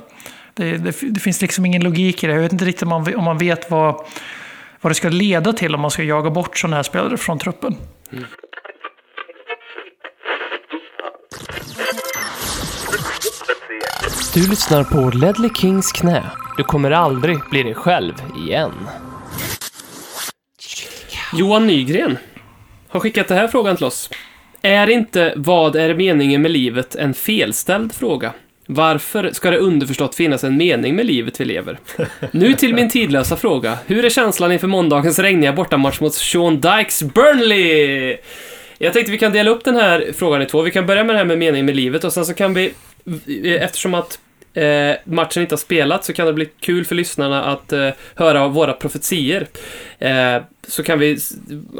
Det, det, det finns liksom ingen logik i det. Jag vet inte riktigt om man, om man vet vad, vad det ska leda till om man ska jaga bort sådana här spelare från truppen. Du lyssnar på Ledley Kings knä. Du kommer aldrig bli dig själv igen. Johan Nygren har skickat den här frågan till oss. Är inte vad är meningen med livet en felställd fråga? Varför ska det underförstått finnas en mening med livet vi lever? Nu till min tidlösa fråga. Hur är känslan inför måndagens regniga bortamatch mot Sean Dykes Burnley? Jag tänkte vi kan dela upp den här frågan i två. Vi kan börja med det här med mening med livet och sen så kan vi, eftersom att eh, matchen inte har spelats så kan det bli kul för lyssnarna att eh, höra våra profetier. Eh, så kan vi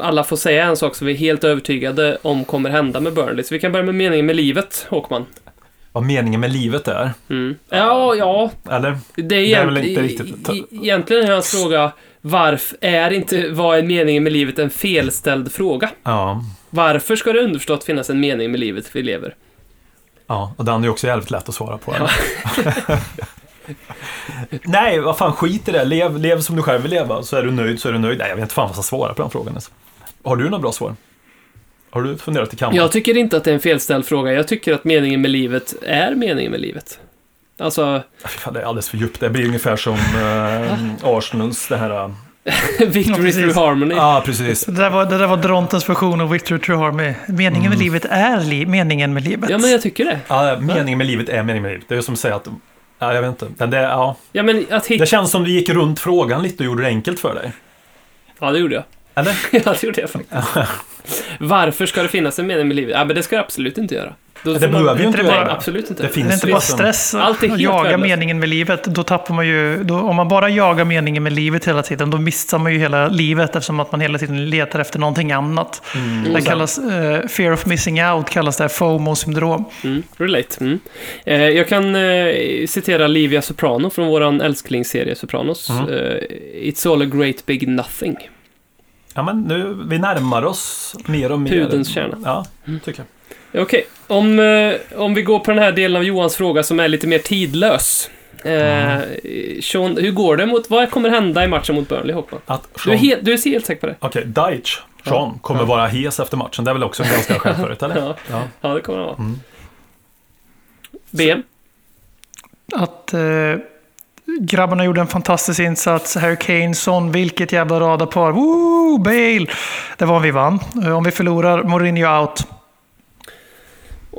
alla få säga en sak som vi är helt övertygade om kommer hända med Burnley. Så vi kan börja med meningen med livet, Håkman. Vad meningen med livet är. Mm. Ja, ja. Eller? Det är, Det är väl inte riktigt- Egentligen är hans fråga varför är inte vad är meningen med livet en felställd fråga? Ja. Varför ska det underförstått finnas en mening med livet vi lever? Ja, och den är ju också jävligt lätt att svara på. eller? Nej, vad fan skit i det. Lev, lev som du själv vill leva. Så är du nöjd så är du nöjd. Nej, jag vet inte fan vad jag ska svara på den frågan. Alltså. Har du några bra svar? Har du funderat i kammaren? Jag tycker inte att det är en felställd fråga. Jag tycker att meningen med livet är meningen med livet. Alltså, Fan, det är alldeles för djupt. Det blir ungefär som eh, Arsenals det här Victory Ja, through harmony. Ja, precis. Det där var, det där var Drontens version av Victor True Harmony. Meningen med livet är li meningen med livet. Ja, men jag tycker det. Ja, meningen med livet är meningen med livet. Det är som att säga att... Ja, jag vet inte. Men det, ja. Ja, men att hitta... det känns som du gick runt frågan lite och gjorde det enkelt för dig. Ja, det gjorde jag. Eller? Ja, det gjorde jag faktiskt. Varför ska det finnas en mening med livet? Ja, men det ska det absolut inte göra. Då Det behöver ju inte det bara- Absolut inte. Det det finns är inte bara stress Allt är att jaga värdelöst. meningen med livet. Då tappar man ju, då, om man bara jagar meningen med livet hela tiden, då missar man ju hela livet eftersom att man hela tiden letar efter någonting annat. Det kallas, eh, fear of missing out kallas det, FOMO-syndrom. Mm, relate. Mm. Eh, jag kan eh, citera Livia Soprano från våran älsklingsserie Sopranos. Mm. Eh, It's all a great big nothing. Ja, men nu, vi närmar oss mer och mer. Pudelns kärna. Ja, tycker jag. Okej, om, eh, om vi går på den här delen av Johans fråga som är lite mer tidlös. Eh, Sean, hur går det mot, vad kommer hända i matchen mot Burnley, Håkman? Att Du är, Sean, helt, du är helt säker på det? Okej, Deitch, Sean, kommer vara hes efter matchen. Det är väl också en ganska självförut, eller? Ja. Ja. Ja, det kommer det vara. Mm. BM? Att eh, grabbarna gjorde en fantastisk insats. Harry Kane, Son, vilket jävla radarpar. Woo, Bale! Det var om vi vann. Eh, Om vi förlorar, Mourinho out.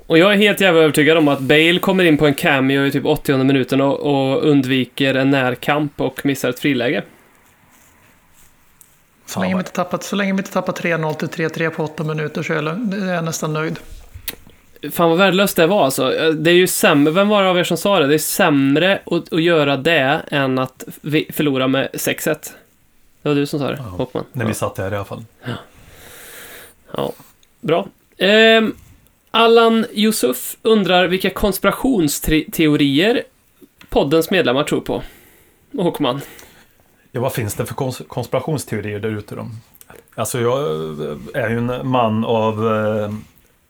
Och jag är helt jävla övertygad om att Bale kommer in på en cameo i typ 80 minuten och, och undviker en närkamp och missar ett friläge. Så länge, vi inte tappat, så länge vi inte tappat 3-0 till 3-3 på 8 minuter så är jag, är jag nästan nöjd. Fan vad värdelöst det var alltså. Det är ju sämre, vem var det av er som sa det? Det är sämre att, att göra det än att förlora med 6-1. Det var du som sa det, Håkman. När vi satt där i alla fall. Ja, bra. Ehm, Allan Yusuf undrar vilka konspirationsteorier poddens medlemmar tror på. Håkman. Ja, vad finns det för kons- konspirationsteorier där ute då? Alltså, jag eh, är ju en man av eh,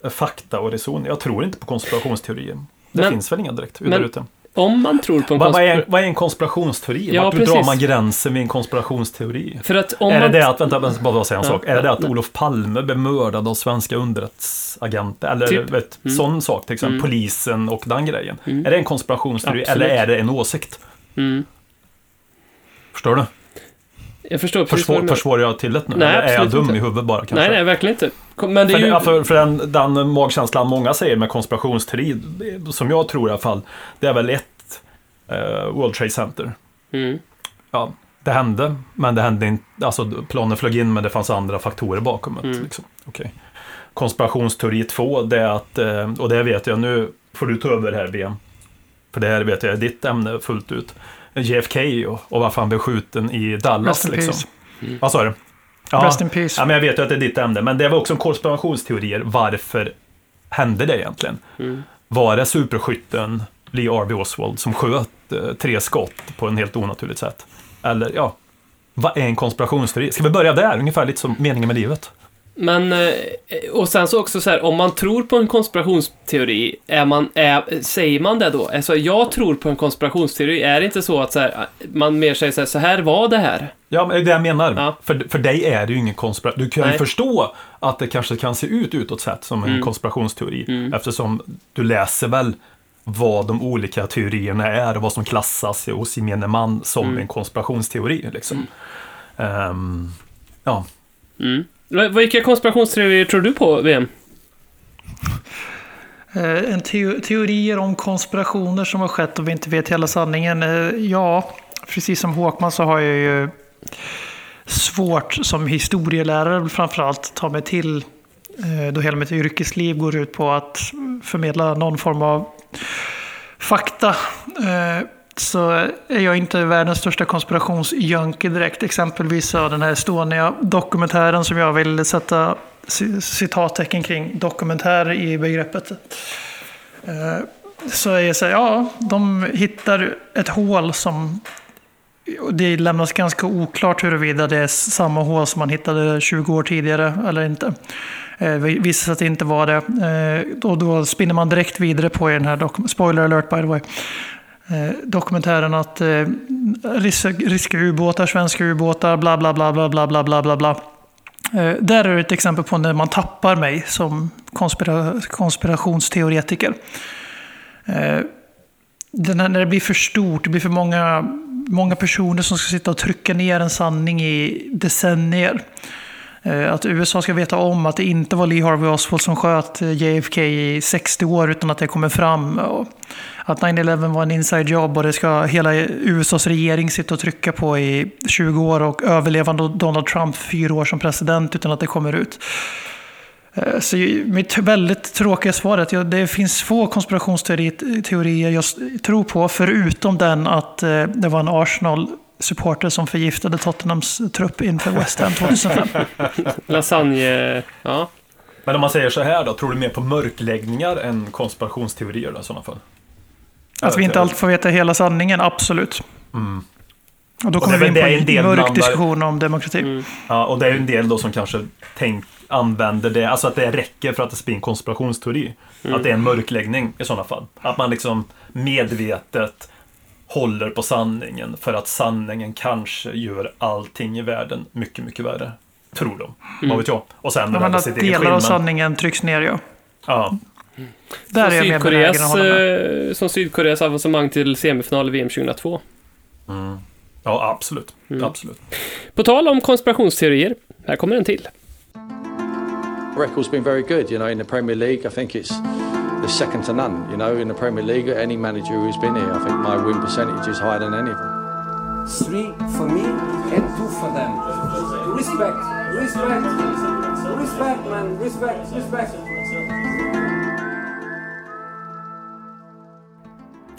fakta och reson. Jag tror inte på konspirationsteorier. Det Men- finns väl inga direkt men- ute. Om man tror på en Vad, vad, är, vad är en konspirationsteori? Ja, Vart precis. drar man gränsen vid en konspirationsteori? För att om är man... det det att, vänta, vänta bara säga en Ja, sak. Är det det ja, att nej. Olof Palme blev mördad av svenska underrättelseagenter? Eller Typ. vet, Mm. sån sak, till exempel Mm. polisen och den grejen. Mm. Är det en konspirationsteori Absolut. eller är det en åsikt? Mm, Förstår du? Jag förstår precis Försvår, du menar. försvår jag till det nu? Nej, eller är jag dum inte. i huvudet bara kanske? Nej, nej, verkligen inte. Men det är För, ju... ja, för, för den, den magkänslan många säger med konspirationsteori, som jag tror i alla fall, det är väl ett eh, World Trade Center. Mm. Ja, det hände, men det hände inte, alltså planen flög in men det fanns andra faktorer bakom det. Mm. Liksom. Okej. Konspirationsteori två, det är att, eh, och det vet jag, nu får du ta över här BM. För det här vet jag är ditt ämne fullt ut. JFK och, och varför han blev skjuten i Dallas Rest in liksom. peace. Vad sa du? Ja. Rest in peace. Ja, men jag vet ju att det är ditt ämne, men det var också en konspirationsteorier. Varför hände det egentligen? Mm. Var det superskytten Lee Harvey Oswald som sköt eh, tre skott på en helt onaturligt sätt? Eller ja, vad är en konspirationsteori? Ska vi börja där, ungefär lite som meningen med livet? Men, eh, och sen så också så här, om man tror på en konspirationsteori, är man, är, säger man det då? Alltså, jag tror på en konspirationsteori, är det inte så att så här, man mer säger så här, så här var det här? Ja, men det är det jag menar. Ja. För, för dig är det ju ingen konspiration. Du kan ju Nej. förstå att det kanske kan se ut utåt sett som en Mm. konspirationsteori. Mm. Eftersom du läser väl vad de olika teorierna är och vad som klassas hos gemene man som Mm. en konspirationsteori. Liksom. Ehm, ja, Mm. Vilka konspirationsteorier tror du på, VM? Eh, en te teorier om konspirationer som har skett och vi inte vet hela sanningen. Eh, ja, precis som Håkman så har jag ju svårt som historielärare framförallt ta mig till eh, då hela mitt yrkesliv går ut på att förmedla någon form av fakta. Så är jag inte världens största konspirationsjunkie direkt. Exempelvis så den här Estonia-dokumentären som jag vill sätta citattecken kring dokumentär i begreppet. Eh, så är jag så här, ja, de hittar ett hål som det lämnas ganska oklart huruvida det är samma hål som man hittade 20 år tidigare eller inte. Eh, Det visade sig att det inte var det. Eh, Och då spinner man direkt vidare på i den här, dokumentären. spoiler alert by the way, Eh, dokumentären att eh, ryska, ryska ubåtar, svenska ubåtar, bla bla bla bla bla bla bla bla bla. Eh, Där är ett exempel på när man tappar mig som konspira, konspirationsteoretiker. Eh, den här, när det blir för stort, det blir för många många personer som ska sitta och trycka ner en sanning i decennier. Eh, att USA ska veta om att det inte var Lee Harvey Oswald som sköt eh, JFK i 60 år utan att det kommer fram. Och att 9-11 var en inside job och det ska hela USAs regering sitta och trycka på i 20 år och överlevande Donald Trump fyra år som president utan att det kommer ut. Eh, så mitt väldigt tråkiga svar är att det finns få konspirationsteorier jag tror på, förutom den att det var en Arsenal Arsenal-supporter som förgiftade Tottenhams trupp inför West Ham 2005. Lasagne... Ja. Men om man säger så här då, tror du mer på mörkläggningar än konspirationsteorier då, i sådana fall? Att vi inte alltid får veta hela sanningen, absolut. Och då Och kommer det är vi in på en mörk blandar- diskussion om demokrati. Ja, och det är ju en del då som kanske tänk, använder det, alltså att det räcker för att det ska bli en konspirationsteori. Att det är en mörkläggning i sådana fall. Att man liksom medvetet håller på sanningen för att sanningen kanske gör allting i världen mycket, mycket värre. Tror de. Vad vet jag. Och sen Ja, men att sitt delar av sanningen trycks ner, ja. Ja. Där är Som jag benägen att Sydkoreas, med. eh, som Sydkoreas avancemang till semifinal i VM 2002. ja, absolut. Absolut. På tal om konspirationsteorier, här kommer en till. record's been very good, you know, in the Premier League. I think it's the second to none, you know, in the Premier League. Any manager who's been here, I think my win percentage is higher than any of them. Three for me and two for them. Respect, respect, respect, man, respect, respect.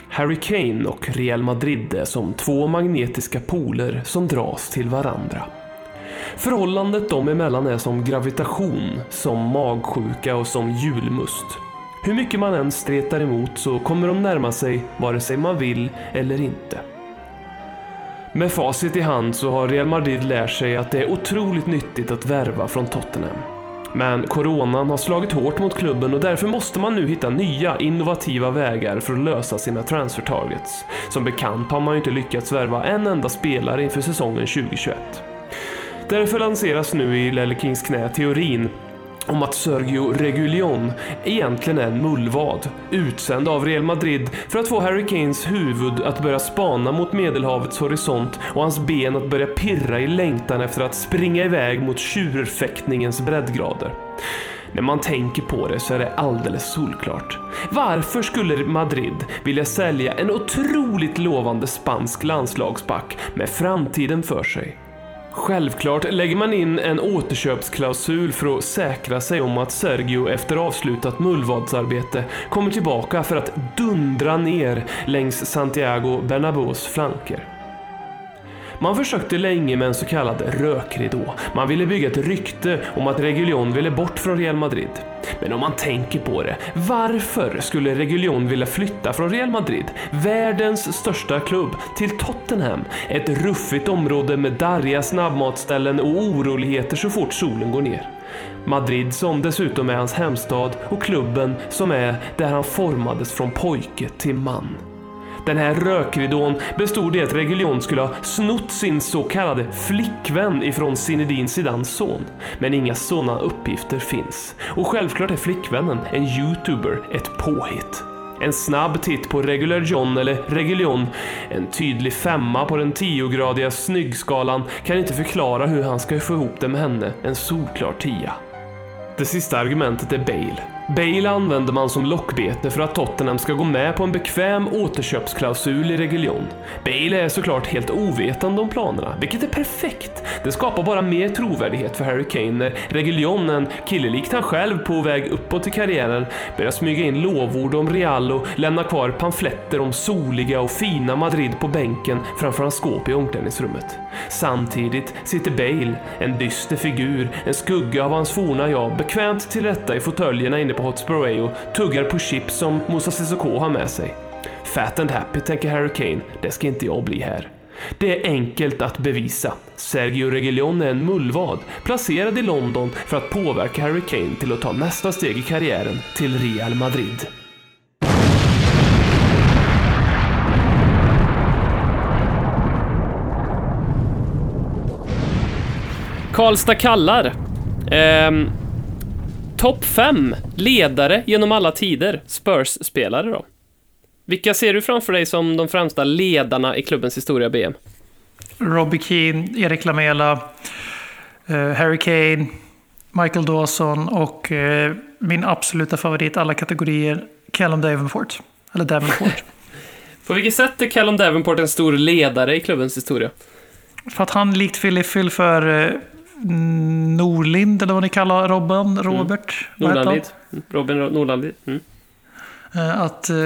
Harry Kane och Real Madrid är som två magnetiska poler som dras till varandra. Förhållandet dem emellan är som gravitation, som magsjuka och som julmust. Hur mycket man än stretar emot så kommer de närma sig vare sig man vill eller inte. Med facit i hand så har Real Madrid lärt sig att det är otroligt nyttigt att värva från Tottenham. Men coronan har slagit hårt mot klubben och därför måste man nu hitta nya innovativa vägar för att lösa sina transfer targets. Som bekant har man ju inte lyckats värva en enda spelare inför säsongen 2021. Därför lanseras nu i Lelle Kings knä teorin om att Sergio Reguilón egentligen är en mullvad, utsänd av Real Madrid för att få Harry Kanes huvud att börja spana mot Medelhavets horisont och hans ben att börja pirra i längtan efter att springa iväg mot tjurfäktningens breddgrader. När man tänker på det så är det alldeles solklart. Varför skulle Madrid vilja sälja en otroligt lovande spansk landslagsback med framtiden för sig? Självklart lägger man in en återköpsklausul för att säkra sig om att Sergio efter avslutat mullvadsarbete kommer tillbaka för att dundra ner längs Santiago Bernabéus flanker. Man försökte länge med en så kallad rökridå. Man ville bygga ett rykte om att Reguljon ville bort från Real Madrid. Men om man tänker på det, varför skulle Reguljon vilja flytta från Real Madrid, världens största klubb, till Tottenham? Ett ruffigt område med darriga snabbmatsställen och oroligheter så fort solen går ner. Madrid som dessutom är hans hemstad och klubben som är där han formades från pojke till man. Den här rökridån bestod i att Reguljon skulle ha snott sin så kallade flickvän ifrån Zinedine Zidans son. Men inga sådana uppgifter finns. Och självklart är flickvännen en youtuber, ett påhitt. En snabb titt på Regular John eller Reguljon, en tydlig femma på den tiogradiga snyggskalan kan inte förklara hur han ska få ihop det med henne, en solklar tia. Det sista argumentet är Bale. Bale använder man som lockbete för att Tottenham ska gå med på en bekväm återköpsklausul i Reguljon. Bale är såklart helt ovetande om planerna, vilket är perfekt. Det skapar bara mer trovärdighet för Harry Kane när Reguljon, en kille likt han själv på väg uppåt i karriären, börjar smyga in lovord om Real och lämna kvar pamfletter om soliga och fina Madrid på bänken framför hans skåp i omklädningsrummet. Samtidigt sitter Bale, en dyster figur, en skugga av hans forna jag, bekvämt tillrätta i fåtöljerna inne på Hotspur Way och tuggar på chips som Moussa Sissoko har med sig. Fat and happy, tänker Harry Kane, det ska inte jag bli här. Det är enkelt att bevisa. Sergio Reguilón är en mullvad, placerad i London för att påverka Harry Kane till att ta nästa steg i karriären till Real Madrid. Karlstad kallar. Ehm, Topp 5 ledare genom alla tider. Spurs-spelare då. Vilka ser du framför dig som de främsta ledarna i klubbens historia, BM? Robbie Keane, Erik Lamela, eh, Harry Kane, Michael Dawson och eh, min absoluta favorit alla kategorier, Callum Davenport. Eller Davenport. På vilket sätt är Callum Davenport en stor ledare i klubbens historia? för att han likt Philly Phil för eh, Norlind, eller vad ni kallar Robban, Robert. vad heter han? Norlandid. Robin Ro- Norlandid. Mm. Att, eh,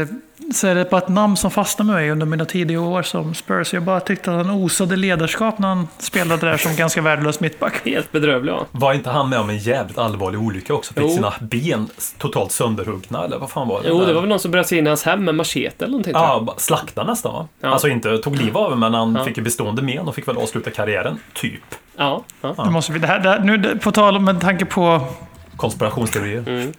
så är det bara ett namn som fastnar med mig under mina tidiga år som Spurs. Jag bara tyckte att han osade ledarskap när han spelade där som ganska värdelös mittback. Helt bedrövlig, ja. Var inte han med om en jävligt allvarlig olycka också? Fick Jo. sina ben totalt sönderhuggna eller vad fan var det? Jo, där? det var väl någon som bröt sig in i hans hem med machete eller någonting. Ja, bara slakta nästan va? Ja. Alltså inte tog liv av men han Ja. fick ju bestående men och fick väl avsluta karriären, typ. Ja, ja. Nu måste vi, det här, det här, nu, det- på tal om med tanke på Konspirationsteorier. Mm.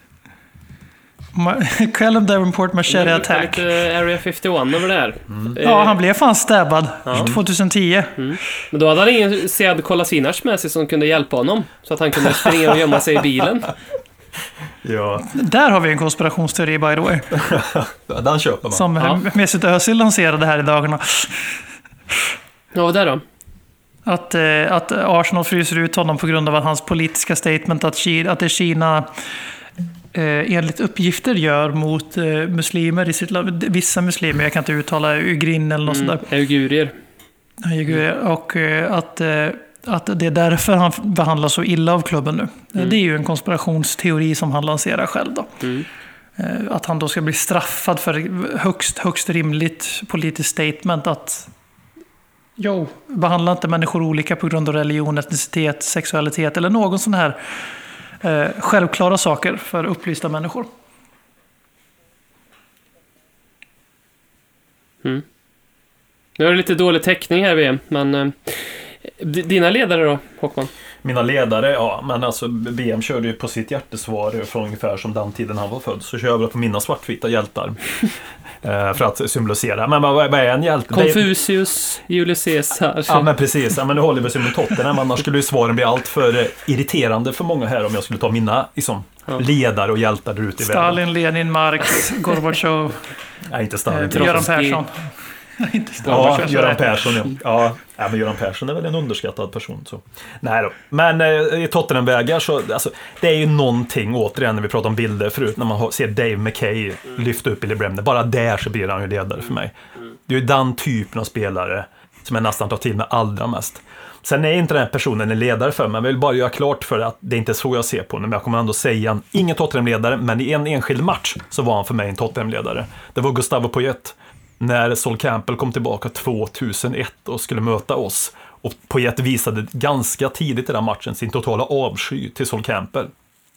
Callum Davenport Machete Det Attack. lite Area 51 över det här. Eh, Ja, han blev fan stabbad Ja. 2010. Men då hade han ingen Sead Kolasinac med sig som kunde hjälpa honom. Så att han kunde springa och gömma sig i bilen. Ja, Där har vi en konspirationsteori by the way. den köper man. Som Ja. Mesut Özil lanserade här i dagarna. Ja, vad där då? Att, eh, att Arsenal fryser ut honom på grund av att hans politiska statement att, Kina, att det Kina eh, enligt uppgifter gör mot eh, muslimer i sitt land. Vissa muslimer, jag kan inte uttala ugrin eller något Mm. sånt där. Uigurier. Uigurer. Och eh, att, eh, att det är därför han behandlas så illa av klubben nu. Eh, Det är ju en konspirationsteori som han lanserar själv då. Mm. Eh, Att han då ska bli straffad för högst, högst rimligt politiskt statement att Jo, behandla inte människor olika på grund av religion, etnicitet, sexualitet eller någon sån här eh, självklara saker för upplysta människor. Mm. Nu är det lite dålig täckning här VM, men... Eh, dina ledare då, Håkman? Mina ledare, ja men alltså BM körde ju på sitt hjärtesvar från ungefär som den tiden han var född. Så kör jag väl på mina svartvita hjältar. Eh, för att symbolisera. Men vad, är en hjälte? Confucius, Julius Caesar. Ja men precis, ja, men nu håller vi ju med Tottenham, annars skulle ju svaren bli allt för eh, irriterande för många här om jag skulle ta mina liksom, ledare och hjältar där ute i världen. Stalin, Lenin, Marx, Gorbatjov, Nej, inte Stalin. eh, Göran. Persson. Inte Ja. Göran Persson ja. ja. Ja, men Göran Persson är väl en underskattad person. Så. Nej då. Men eh, i Tottenham-vägar så, alltså, det är ju någonting, återigen när vi pratade om bilder förut, när man ser Dave McKay lyfta upp Billy Bremner. Bara där så blir han ju ledare för mig. Det är ju den typen av spelare som jag nästan tar till mig allra mest. Sen är inte den här personen en ledare för mig, men jag vill bara göra klart för att det är inte så jag ser på honom. Men jag kommer ändå säga, en- ingen Tottenham-ledare, men i en enskild match så var han för mig en Tottenham-ledare. Det var Gustavo Poyet när Sol Campbell kom tillbaka 2001 och skulle möta oss. Och Poyet visade ganska tidigt i den matchen sin totala avsky till Sol Campbell.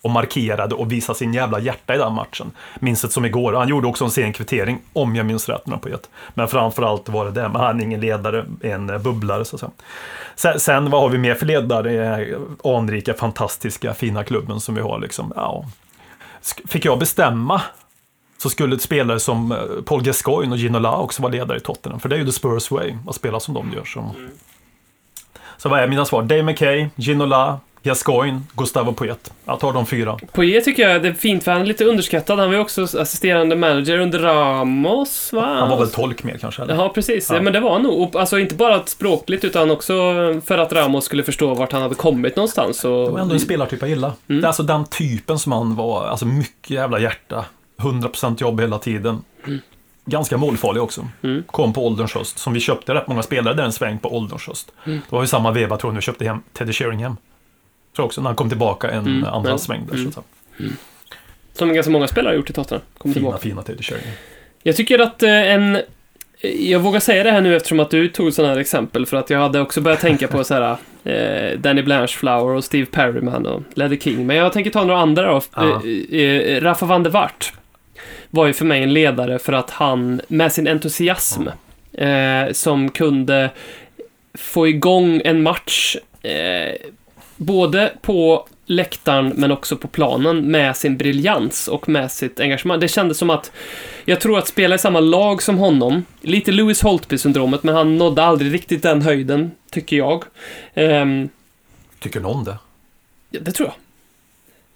Och markerade och visade sin jävla hjärta i den matchen. Minns det som igår. Han gjorde också en sen kvittering, om jag minns rätt med Poyet. Men framförallt var det det. Men han är ingen ledare, en eh, bubblare så att säga. Sen, sen vad har vi mer för ledare? Eh, anrika, fantastiska, fina klubben som vi har liksom. Ja. Fick jag bestämma så skulle spelare som eh, Paul Gascoigne och Ginola också vara ledare i Tottenham. För det är ju the Spurs way, att spela som de gör. Så, så vad är mina svar? Dave McKay, Ginola, Gascoigne, Gustavo Poyet. Jag tar de fyra. Poirier tycker jag det är fint för han är lite underskattad. Han var ju också assisterande manager under Ramos, va? Han var väl tolk mer kanske? Eller? Ja, precis. Ja. Men det var han nog. Alltså inte bara språkligt utan också för att Ramos skulle förstå vart han hade kommit någonstans. Och... Det var ändå en spelartyp jag gillar. Mm. Det är alltså den typen som han var. Alltså mycket jävla hjärta. 100% jobb hela tiden. Ganska målfarlig också. Mm. Kom på ålderns höst. Som vi köpte rätt många spelare där en sväng på ålderns höst. Mm. Det var ju samma veva tror jag när vi köpte hem Teddy Sheringham. Tror jag också när han kom tillbaka en Mm, andra men- sväng där. mm. Så säga. Som ganska många spelare har gjort i Tottenham. Fina, tillbaka. fina Teddy Sheringham. Jag tycker att eh, en... Jag vågar säga det här nu eftersom att du tog sådana här exempel för att jag hade också börjat tänka på så här eh, Danny Blanchflower och Steve Perryman och Ledder King. Men jag tänker ta några andra då. Ja. Eh, eh, Rafa van der Wart var ju för mig en ledare för att han med sin entusiasm eh, som kunde få igång en match eh, både på läktaren men också på planen med sin briljans och med sitt engagemang. Det kändes som att jag tror att spela i samma lag som honom, lite Lewis Holtby-syndromet, men han nådde aldrig riktigt den höjden, tycker jag. Ehm, Tycker någon det? ja, det tror jag.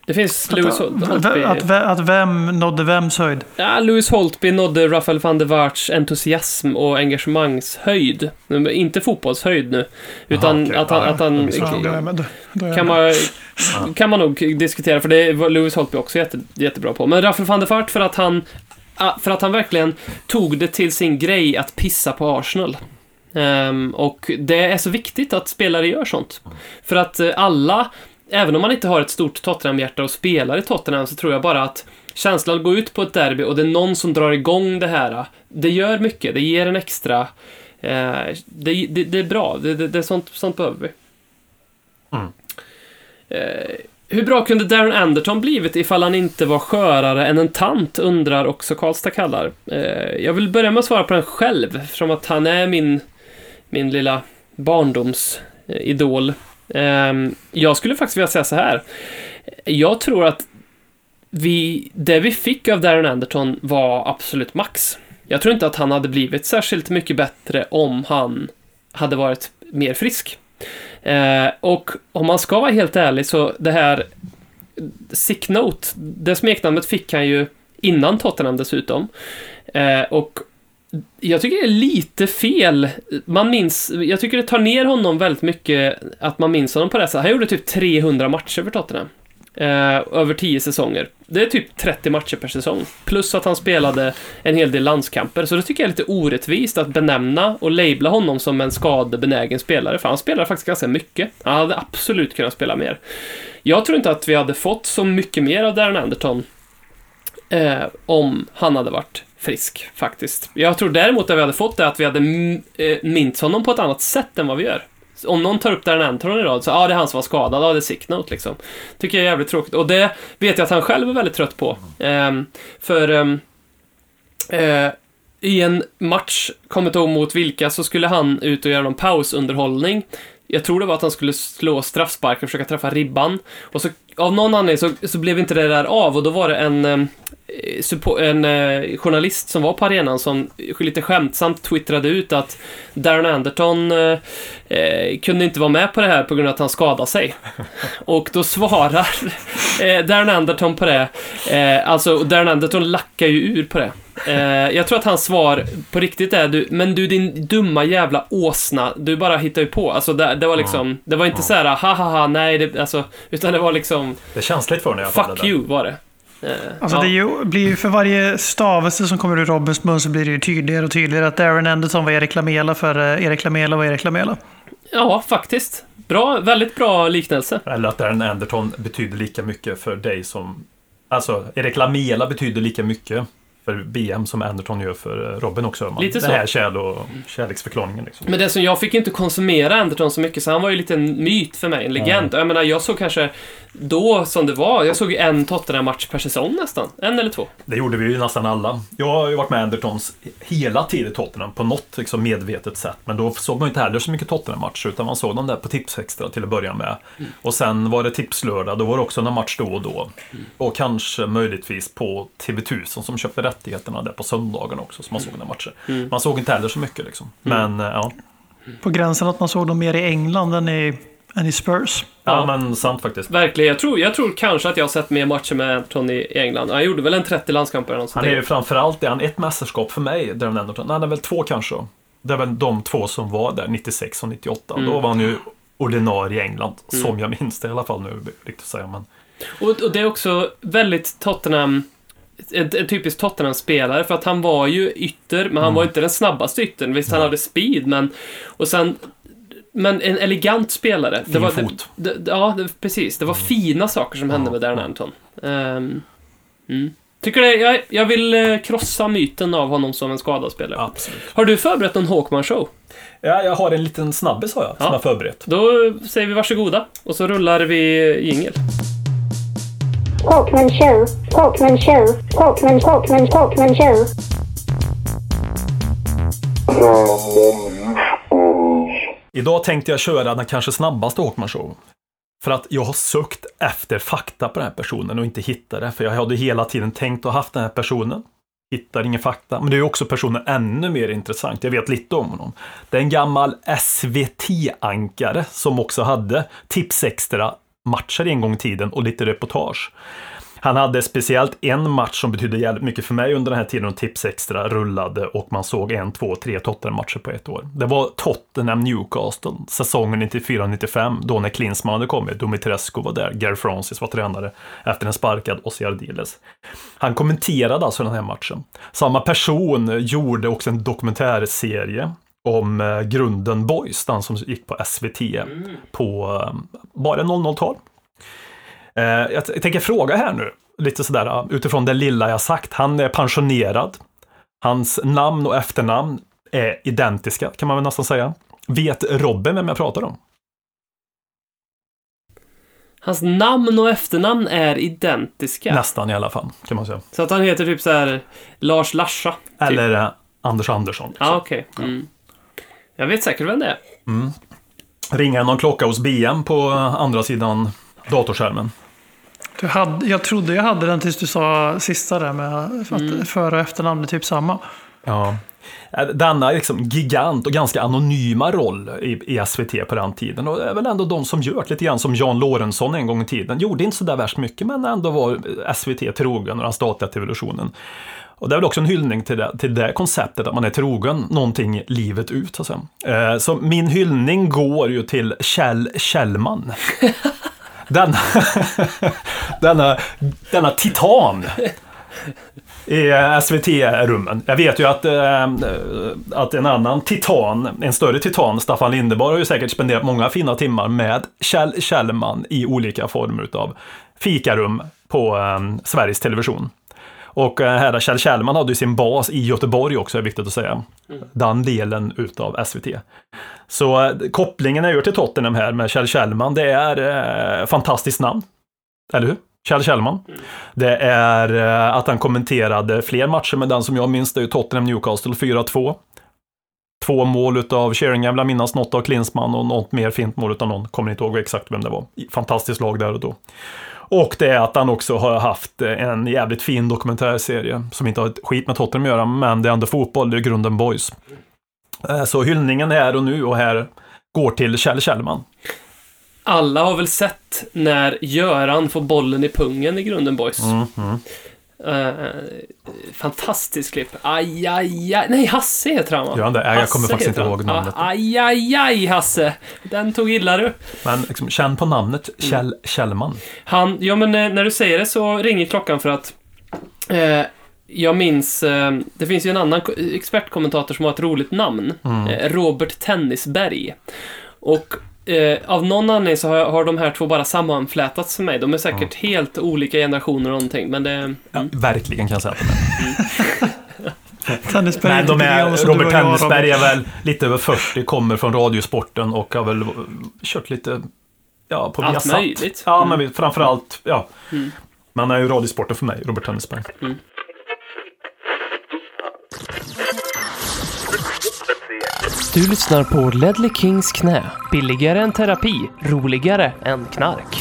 Det finns Lewis Hol- Holtby. Att, att, att vem nådde vems höjd? Ja, Lewis Holtby nådde Rafael van der Vaarts entusiasm och engagemangshöjd. Inte fotbollshöjd nu. Utan okej. att han... Ja, Att han Ja, kan, man, kan man nog diskutera, för det var Lewis Holtby också jätte, jättebra på. Men Rafael van der Vaart för att han för att han verkligen tog det till sin grej att pissa på Arsenal. Ehm, och det är så viktigt att spelare gör sånt. För att eh, alla, även om man inte har ett stort Tottenham-hjärta och spelar i Tottenham, så tror jag bara att känslan att gå ut på ett derby och det är någon som drar igång det här, det gör mycket. Det ger en extra... Eh, det, det, det är bra. Det, det, det är sånt, sånt behöver vi. Mm. Eh, hur bra kunde Darren Anderton blivit ifall han inte var skörare än en tant, undrar också Karlstad kallar. Eh, jag vill börja med att svara på den själv, eftersom att han är min, min lilla barndomsidol. Ehm, jag skulle faktiskt vilja säga så här. Jag tror att vi, det vi fick av Darren Anderton var absolut max. Jag tror inte att han hade blivit särskilt mycket bättre om han hade varit mer frisk. Eh, och om man ska vara helt ärlig så det här Sick Note, det smeknamnet fick han ju innan Tottenham dessutom. Eh, och jag tycker det är lite fel. Man minns, jag tycker det tar ner honom väldigt mycket att man minns honom på det sättet. Han gjorde typ 300 matcher för Tottenham. Eh, över 10 säsonger. Det är typ 30 matcher per säsong. Plus att han spelade en hel del landskamper. Så det tycker jag är lite orättvist att benämna och labla honom som en skadebenägen spelare. För han spelar faktiskt ganska mycket. Han hade absolut kunnat spela mer. Jag tror inte att vi hade fått så mycket mer av Darren Anderton eh, om han hade varit frisk, faktiskt. Jag tror däremot att vi hade fått det att vi hade mm, eh, mints honom på ett annat sätt än vad vi gör. Om någon tar upp Darren Anton i rad, så ja, ah, det är han som var skadad, ja, det är Sicknote liksom. Tycker jag är jävligt tråkigt. Och det vet jag att han själv är väldigt trött på. Eh, för ehm, eh, i en match, kommer inte ihåg mot vilka, så skulle han ut och göra någon pausunderhållning. Jag tror det var att han skulle slå straffspark och försöka träffa ribban. Och så av någon anledning så, så blev inte det där av och då var det en, ehm, en eh, journalist som var på arenan som lite skämtsamt twittrade ut att Darren Anderton eh, eh, kunde inte vara med på det här på grund av att han skadade sig. Och då svarar eh, Darren Anderton på det. Eh, alltså, Darren Anderton lackar ju ur på det. Eh, jag tror att hans svar på riktigt är du, men du din dumma jävla åsna, du bara hittar ju på. Alltså det, det var liksom, det var inte så här, ha ha ha, nej, det, alltså, utan det var liksom, Det är känsligt för när jag fuck you var det. Eh, Alltså ja. det ju, blir ju för varje stavelse som kommer ur Robins mun så blir det ju tydligare och tydligare att Darren Anderson var Erik Lamela för eh, Erik Lamela var Erik Lamela. ja, faktiskt. Bra, väldigt bra liknelse. Eller att Darren Anderton betyder lika mycket för dig som... Alltså, Erik Lamela betyder lika mycket för BM som Anderton gör för eh, Robin också. Man. Lite Den så. här kärl och kärleksförklaringen. Liksom. Men det som jag fick inte konsumera Anderton så mycket, så han var ju lite en myt för mig, en legend. Jag menar, jag såg kanske då som det var, jag såg ju en Tottenham-match per säsong nästan. En eller två. Det gjorde vi ju nästan alla. Jag har ju varit med Andertons hela tiden i Tottenham på något liksom, medvetet sätt. Men då såg man ju inte heller så mycket Tottenham-matcher utan man såg dem där på Tipsextra till att börja med. Och sen var det Tipslördag, då var det också någon match då och då. Och kanske möjligtvis på TV1000 som köpte rättigheterna där på söndagen också, så man såg den matchen. Man såg inte heller så mycket liksom. Men eh, ja. På gränsen att man såg dem mer i England än i, än i Spurs. ja, men sant faktiskt. Verkligen, jag tror, jag tror kanske att jag har sett mer matcher med Anderton i England. Han gjorde väl en 30 landskamper eller något Han är där. ju framförallt är han ett mästerskap för mig, Darren Anderton. Nej, han är väl två kanske. Det är väl de två som var där, 96 och 98. Mm. Då var han ju ordinarie i England, som jag minns det i alla fall nu, riktigt säga. Men Och, och det är också väldigt Tottenham... En, en typisk Tottenham-spelare, för att han var ju ytter, men han Mm. var inte den snabbaste yttern. Visst, han hade speed, men... Och sen... Men en elegant spelare. Fin var, fot. Det, det, ja, det, precis. Det var fina saker som hände med Darren Anton. Um, mm. Tycker det, jag, jag vill eh, krossa myten av honom som en skadad spelare. absolut. Har du förberett någon Hawkman-show? Ja, jag har en liten snabbis har jag, som Ja. jag förberett. Då säger vi varsågoda, och så rullar vi jingel. Talkman show, Talkman show, Talkman, Talkman, Talkman show. Idag tänkte jag köra den kanske snabbaste Håkman Show. För att jag har sökt efter fakta på den här personen och inte hittat det. För jag hade hela tiden tänkt och haft den här personen. Hittar ingen fakta. Men det är också personen ännu mer intressant. Jag vet lite om honom. Det är en gammal SVT-ankare som också hade Tipsextra matcher en gång i tiden och lite reportage. Han hade speciellt en match som betydde jävligt mycket för mig under den här tiden och Tips Extra rullade och man såg en, två, tre Tottenham-matcher på ett år. Det var Tottenham Newcastle, säsongen 94-95, då när Klinsmann hade kommit, Dumitrescu var där, Gary Francis var tränare efter en sparkad Ossi Ardiles. Han kommenterade alltså den här matchen. Samma person gjorde också en dokumentärserie om eh, Grunden Boys, den som gick på SVT på eh, bara 00-tal. Eh, jag, tänker fråga här nu, lite sådär utifrån det lilla jag sagt. Han är pensionerad. Hans namn och efternamn är identiska, kan man väl nästan säga. Vet Robin vem jag pratar om? Hans namn och efternamn är identiska. Nästan i alla fall, kan man säga. Så att han heter typ så här Lars Larsa. Typ. Eller Anders Andersson. Ja, okej. Jag vet säkert vem det är. Mm. Ringer någon klocka hos BM på andra sidan datorskärmen? Du hade, jag trodde jag hade den tills du sa sista där med att Mm. före och efternamn är typ samma. Ja. Denna liksom gigant och ganska anonyma roll i, i SVT på den tiden. Och det är väl ändå de som gör det lite grann som Jan Lorentzon en gång i tiden. Gjorde inte så där värst mycket men ändå var SVT trogen och den statliga televisionen. Och det är väl också en hyllning till det, till det konceptet att man är trogen någonting livet ut. Så. Eh, så min hyllning går ju till Kjell Kjellman. denna, denna, denna titan i SVT-rummen. Jag vet ju att, eh, att en annan titan, en större titan, Staffan Lindeborg, har ju säkert spenderat många fina timmar med Kjell Kjellman i olika former av fikarum på eh, Sveriges Television. Och eh, här Kjell Kjellman hade ju sin bas i Göteborg också, är viktigt att säga. Den delen utav SVT. Så eh, kopplingen jag gör till Tottenham här med Kjell Kjellman, det är eh, fantastiskt namn. Eller hur? Kjell Kjellman. Det är eh, att han kommenterade fler matcher, men den som jag minns det är Tottenham Newcastle 4-2. Två mål utav Sheringham, vill minnas något av Klinsmann och något mer fint mål utav någon. Kommer inte ihåg exakt vem det var. Fantastiskt lag där och då. Och det är att han också har haft en jävligt fin dokumentärserie som inte har ett skit med Tottenham att göra, men det är ändå fotboll, det är grunden boys. Eh, Så hyllningen här och nu och här går till Kjell Kjellman. Alla har väl sett när Göran får bollen i pungen i grunden boys. Mm, mm. Eh, fantastiskt klipp. Aj, aj, aj. Nej, Hasse heter han va? Gör han det? Jag kommer faktiskt inte ihåg namnet. Ah, Aj, aj, aj, Hasse. Den tog illa du. Men liksom, känn på namnet Kjell Kjellman. Han, ja men eh, när du säger det så ringer klockan för att eh, jag minns, eh, det finns ju en annan ko- expertkommentator som har ett roligt namn. Mm. Eh, Robert Tennisberg. Och eh, av någon anledning så har, har de här två bara sammanflätats för mig. De är säkert helt olika generationer och någonting, men det... Ja, verkligen kan jag säga att de är. Tennisberg Men de är, Robert Tennisberg är väl lite över 40, kommer från Radiosporten och har väl kört lite ja, på Allt Viasat. möjligt. Ja, Mm. men framförallt, ja. Mm. Man är ju Radiosporten för mig, Robert Tennisberg. Du lyssnar på Ledley Kings knä. Billigare än terapi, roligare än knark.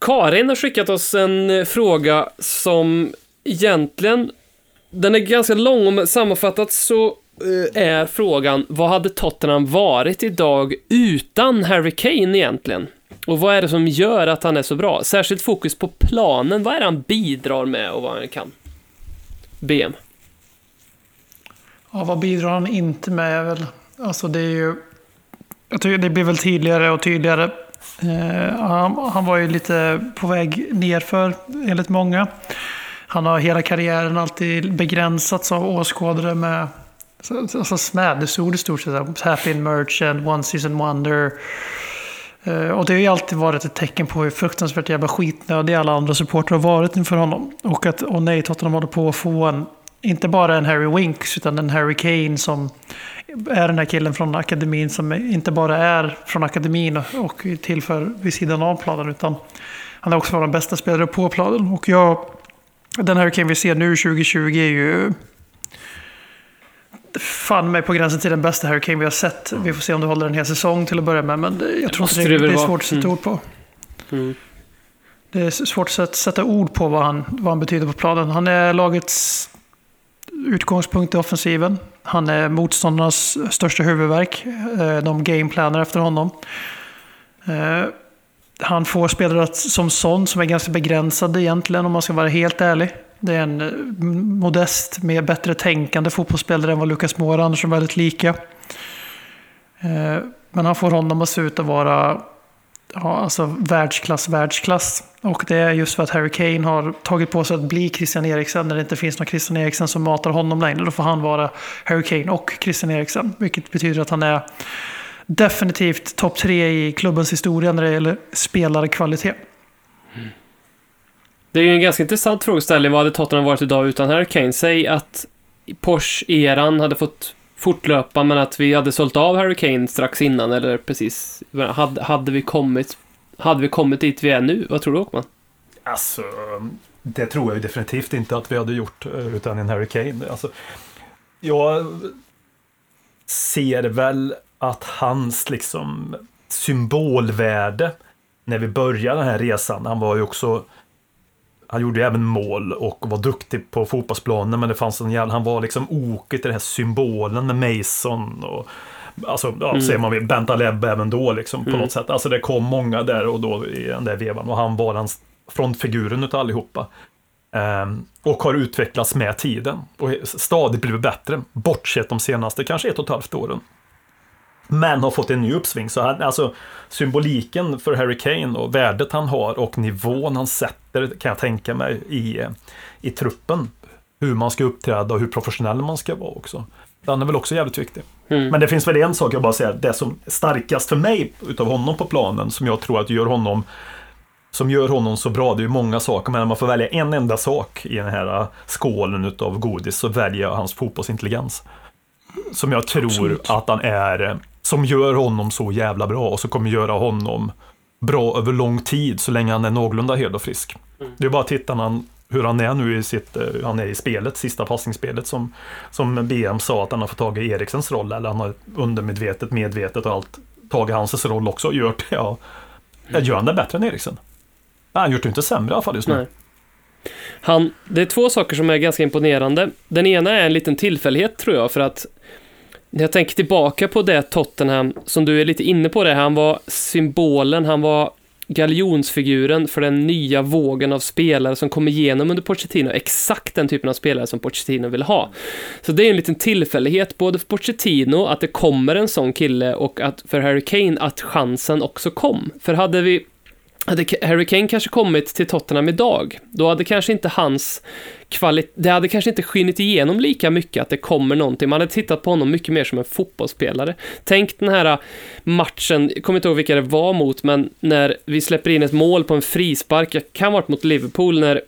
Karin har skickat oss en eh, fråga som egentligen, den är ganska lång, men sammanfattat så eh, är frågan, vad hade Tottenham varit idag utan Harry Kane egentligen? Och vad är det som gör att han är så bra? Särskilt fokus på planen, vad är det han bidrar med och vad han kan? BM. Ja, vad bidrar han inte med? är Väl, alltså det är ju... Jag tycker det blir väl tydligare och tydligare. Eh, han, han var ju lite på väg nerför, enligt många. Han har hela karriären alltid begränsats av åskådare med alltså smädesord i stort sett. Happy in merchant, one season wonder. Eh, Och det har ju alltid varit ett tecken på hur fruktansvärt jävla skitnödiga alla andra supportrar har varit inför honom. Och att, och nej, Tottenham håller på att få en, inte bara en Harry Winks, utan en Harry Kane som är den här killen från akademin som inte bara är från akademin och, tillför vid sidan av planen, utan han är också de bästa spelare på planen. Och jag, den Harry Kane vi ser nu 2020 är ju fan mig på gränsen till den bästa Harry Kane vi har sett. Vi får se om det håller en hel säsong till att börja med, men jag tror inte det det, är svårt att sätta Mm. ord på. Mm. Det är svårt att sätta- sätta ord på vad han, vad han betyder på planen. Han är lagets utgångspunkt i offensiven. Han är motståndarnas största huvudvärk. Eh, de gameplanar efter honom. Eh, han får spelare som Son som är ganska begränsade egentligen om man ska vara helt ärlig. Det är en eh, modest, mer bättre tänkande fotbollsspelare än vad Lucas Moura annars är väldigt lika. Men han får honom att se ut att vara ja, alltså världsklass, världsklass. Och det är just för att Harry Kane har tagit på sig att bli Christian Eriksen när det inte finns någon Christian Eriksen som matar honom längre. Då får han vara Harry Kane och Christian Eriksen. Vilket betyder att han är definitivt topp tre i klubbens historia när det gäller spelarkvalitet. Det är ju en ganska intressant frågeställning. Vad hade Tottenham varit idag utan Harry Kane? Säg att Porsche-eran hade fått fortlöpa, men att vi hade sålt av Harry Kane strax innan, eller precis. Hade, hade, vi, kommit, hade vi kommit dit vi är nu? Vad tror du, Åkman? Alltså, det tror jag ju definitivt inte att vi hade gjort eh, utan en Harry Kane. Alltså, jag ser väl att hans liksom symbolvärde när vi började den här resan, han var ju också han gjorde ju även mål och var duktig på fotbollsplanen men det fanns en jävla, han var liksom oket i den här symbolen med Mason och Alltså, ja, Mm. ser man vid Bentaleb även då liksom på Mm. något sätt. Alltså det kom många där och då i den där vevan och han var den frontfiguren utav allihopa. Ehm, och har utvecklats med tiden och stadigt blivit bättre. Bortsett de senaste kanske ett och ett halvt åren. Men har fått en ny uppsving. Så han, alltså, symboliken för Harry Kane och värdet han har och nivån han sätter kan jag tänka mig i, i truppen. Hur man ska uppträda och hur professionell man ska vara också. Den är väl också jävligt viktig. Mm. Men det finns väl en sak jag bara säger, det som är starkast för mig utav honom på planen som jag tror att gör honom som gör honom så bra, det är ju många saker, men om man får välja en enda sak i den här äh, skålen utav godis så väljer jag hans fotbollsintelligens. Som jag tror Absolut. att han är, som gör honom så jävla bra och som kommer göra honom bra över lång tid så länge han är någorlunda hel och frisk. Det är bara att titta han, hur han är nu i sitt, eh, han är i spelet, sista passningsspelet som, som BM sa att han har fått tag i Eriksens roll eller han har undermedvetet, medvetet och allt tagit hans roll också och gjort det. Ja. Gör han det bättre än Eriksen? Nej, han gjort det inte sämre i alla fall just nu. Nej. Han, det är två saker som är ganska imponerande. Den ena är en liten tillfällighet tror jag, för att när jag tänker tillbaka på det Tottenham, som du är lite inne på det, han var symbolen, han var galjonsfiguren för den nya vågen av spelare som kom igenom under Pochettino, exakt den typen av spelare som Pochettino vill ha. Så det är en liten tillfällighet, både för Pochettino, att det kommer en sån kille, och att för Harry Kane, att chansen också kom. För hade vi hade Harry Kane kanske kommit till Tottenham idag, då hade kanske inte hans kvalitet, det hade kanske inte skinit igenom lika mycket att det kommer någonting. Man hade tittat på honom mycket mer som en fotbollsspelare. Tänk den här äh, matchen, jag kommer inte ihåg vilka det var mot, men när vi släpper in ett mål på en frispark, jag kan ha varit mot Liverpool, när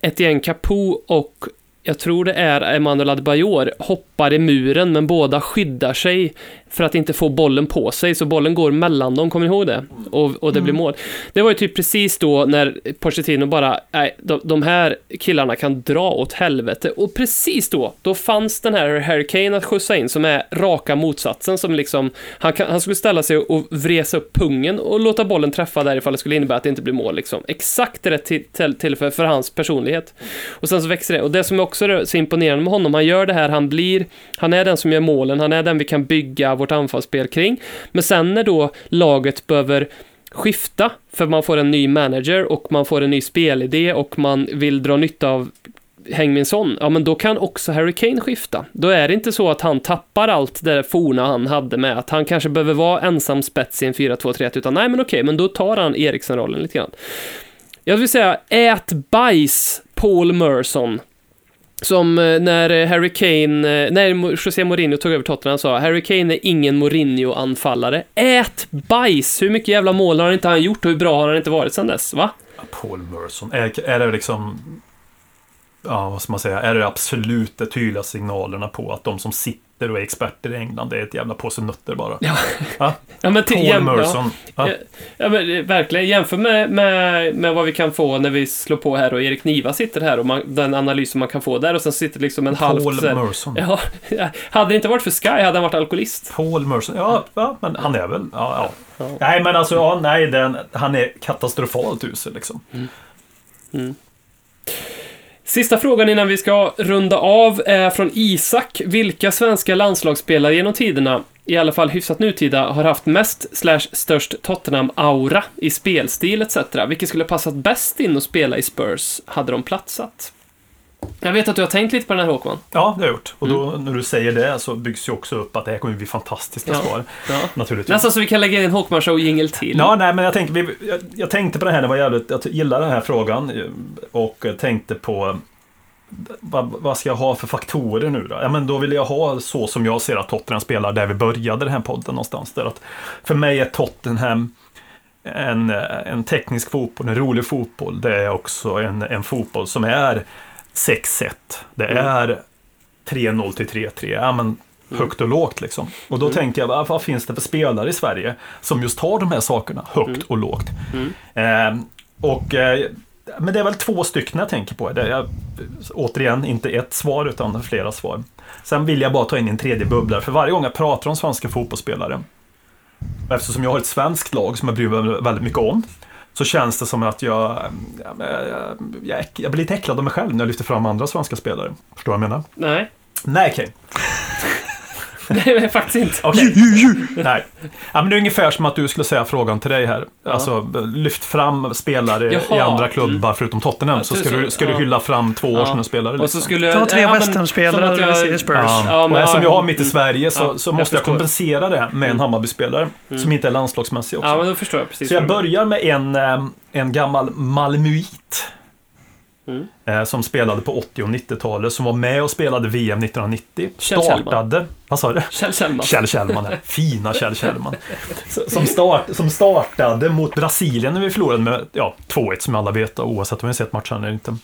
Etienne Capoue och jag tror det är Emanuel Adebayor, hoppar i muren, men båda skyddar sig för att inte få bollen på sig, så bollen går mellan dem, kommer ni ihåg det? Och, och det blir mål. Det var ju typ precis då när Pochettino bara, nej, de, de här killarna kan dra åt helvete. Och precis då, då fanns den här Harry Kane att skjutsa in, som är raka motsatsen, som liksom, han, kan, han skulle ställa sig och vresa upp pungen och låta bollen träffa där ifall det skulle innebära att det inte blir mål, liksom. Exakt rätt till, till, tillfälle för hans personlighet. Och sen så växer det. Och det som också är så imponerande med honom, han gör det här, han blir, han är den som gör målen, han är den vi kan bygga vårt anfallsspel kring. Men sen när då laget behöver skifta, för man får en ny manager och man får en ny spelidé och man vill dra nytta av Häng min ja men då kan också Harry Kane skifta. Då är det inte så att han tappar allt det där forna han hade med att han kanske behöver vara ensam spets i en 4-2-3-1, utan nej men okej, men då tar han Eriksen-rollen lite grann. Jag vill säga, ät bajs, Paul Merson. Som eh, när eh, Harry Kane, eh, när José Mourinho tog över Tottenham sa Harry Kane är ingen Mourinho-anfallare. Ät bajs! Hur mycket jävla mål har han inte han gjort och hur bra har han inte varit sedan dess, va? Paul Merson, är, är det liksom... Ja, vad ska man säga? Är det absolut de tydliga signalerna på att de som sitter och är experter i England, det är ett jävla påse nötter bara? Ja. Ja, Ja, men Paul jäm- Merson. Ja, Ja. men eh, verkligen. Jämför med, med, med vad vi kan få när vi slår på här och Erik Niva sitter här och man, den analysen man kan få där och sen sitter liksom en halv... Paul här- Merson. Ja, hade det inte varit för Sky hade han varit alkoholist. Paul Merson, ja, ja men han är väl... Ja, ja. Nej, men alltså, ja, nej, den, han är katastrofalt usel liksom. Mm. Sista frågan innan vi ska runda av är från Isak. Vilka svenska landslagsspelare genom tiderna, i alla fall hyfsat nutida, har haft mest slash störst Tottenham-aura i spelstil etc. Vilket skulle passat bäst in och spela i Spurs, hade de platsat? Jag vet att du har tänkt lite på den här Håkman. Ja, det har jag gjort. Och då, när du säger det så byggs ju också upp att det här kommer bli fantastiska Ja. svar. Ja. Naturligtvis. Nästan så vi kan lägga in en Håkman Show-jingel till. Ja, nej, men jag, tänkte, vi, jag, jag tänkte på det här när jag var jävligt... Jag gillar den här frågan och tänkte på vad, vad ska jag ha för faktorer nu då? Ja, men då vill jag ha så som jag ser att Tottenham spelar där vi började den här podden någonstans. Där att för mig är Tottenham en, en teknisk fotboll, en rolig fotboll. Det är också en, en fotboll som är 6-1. Det är 3-0 till 3-3. Ja, men högt och lågt liksom. Och då tänker jag, vad, finns det för spelare i Sverige som just har de här sakerna, högt och lågt? Eh, och, eh, men det är väl två stycken jag tänker på. Det är, återigen, inte ett svar utan flera svar. Sen vill jag bara ta in en tredje bubbla, för varje gång jag pratar om svenska fotbollsspelare, eftersom jag har ett svenskt lag som jag bryr mig väldigt mycket om, så känns det som att jag, jag, jag, jag blir lite äcklad av mig själv när jag lyfter fram andra svenska spelare. Förstår du vad jag menar? Nej. Nej, okej. Nej, faktiskt inte. Okej. Nej. Ja, men det är ungefär som att du skulle säga frågan till dig här. Alltså, lyft fram spelare i Jaha. andra klubbar förutom Tottenham. Så ska du, ska du Ja. hylla fram två Ja. Arsenal-spelare. Och så liksom. skulle Ta tre ja, men- westernspelare som jag- ser Spurs. Ja. Ja, men- och eftersom ja, jag har mitt i mm. Sverige så, Ja, så jag måste jag förstår. kompensera det med en Hammarby-spelare som inte är landslagsmässig också. Ja, men då förstår jag precis. Så jag börjar med en, eh, en gammal Malmöit. Mm. eh, Som spelade på 80 och 90-talet, som var med och spelade VM 1990. Kjell. Startade... Vad sa du? Kjell Kjellman. Kjell Kjellman, fina Kjell Kjellman. Som, start, som startade mot Brasilien när vi förlorade med ja, 2-1 som alla vet, oavsett om vi sett matchen eller inte.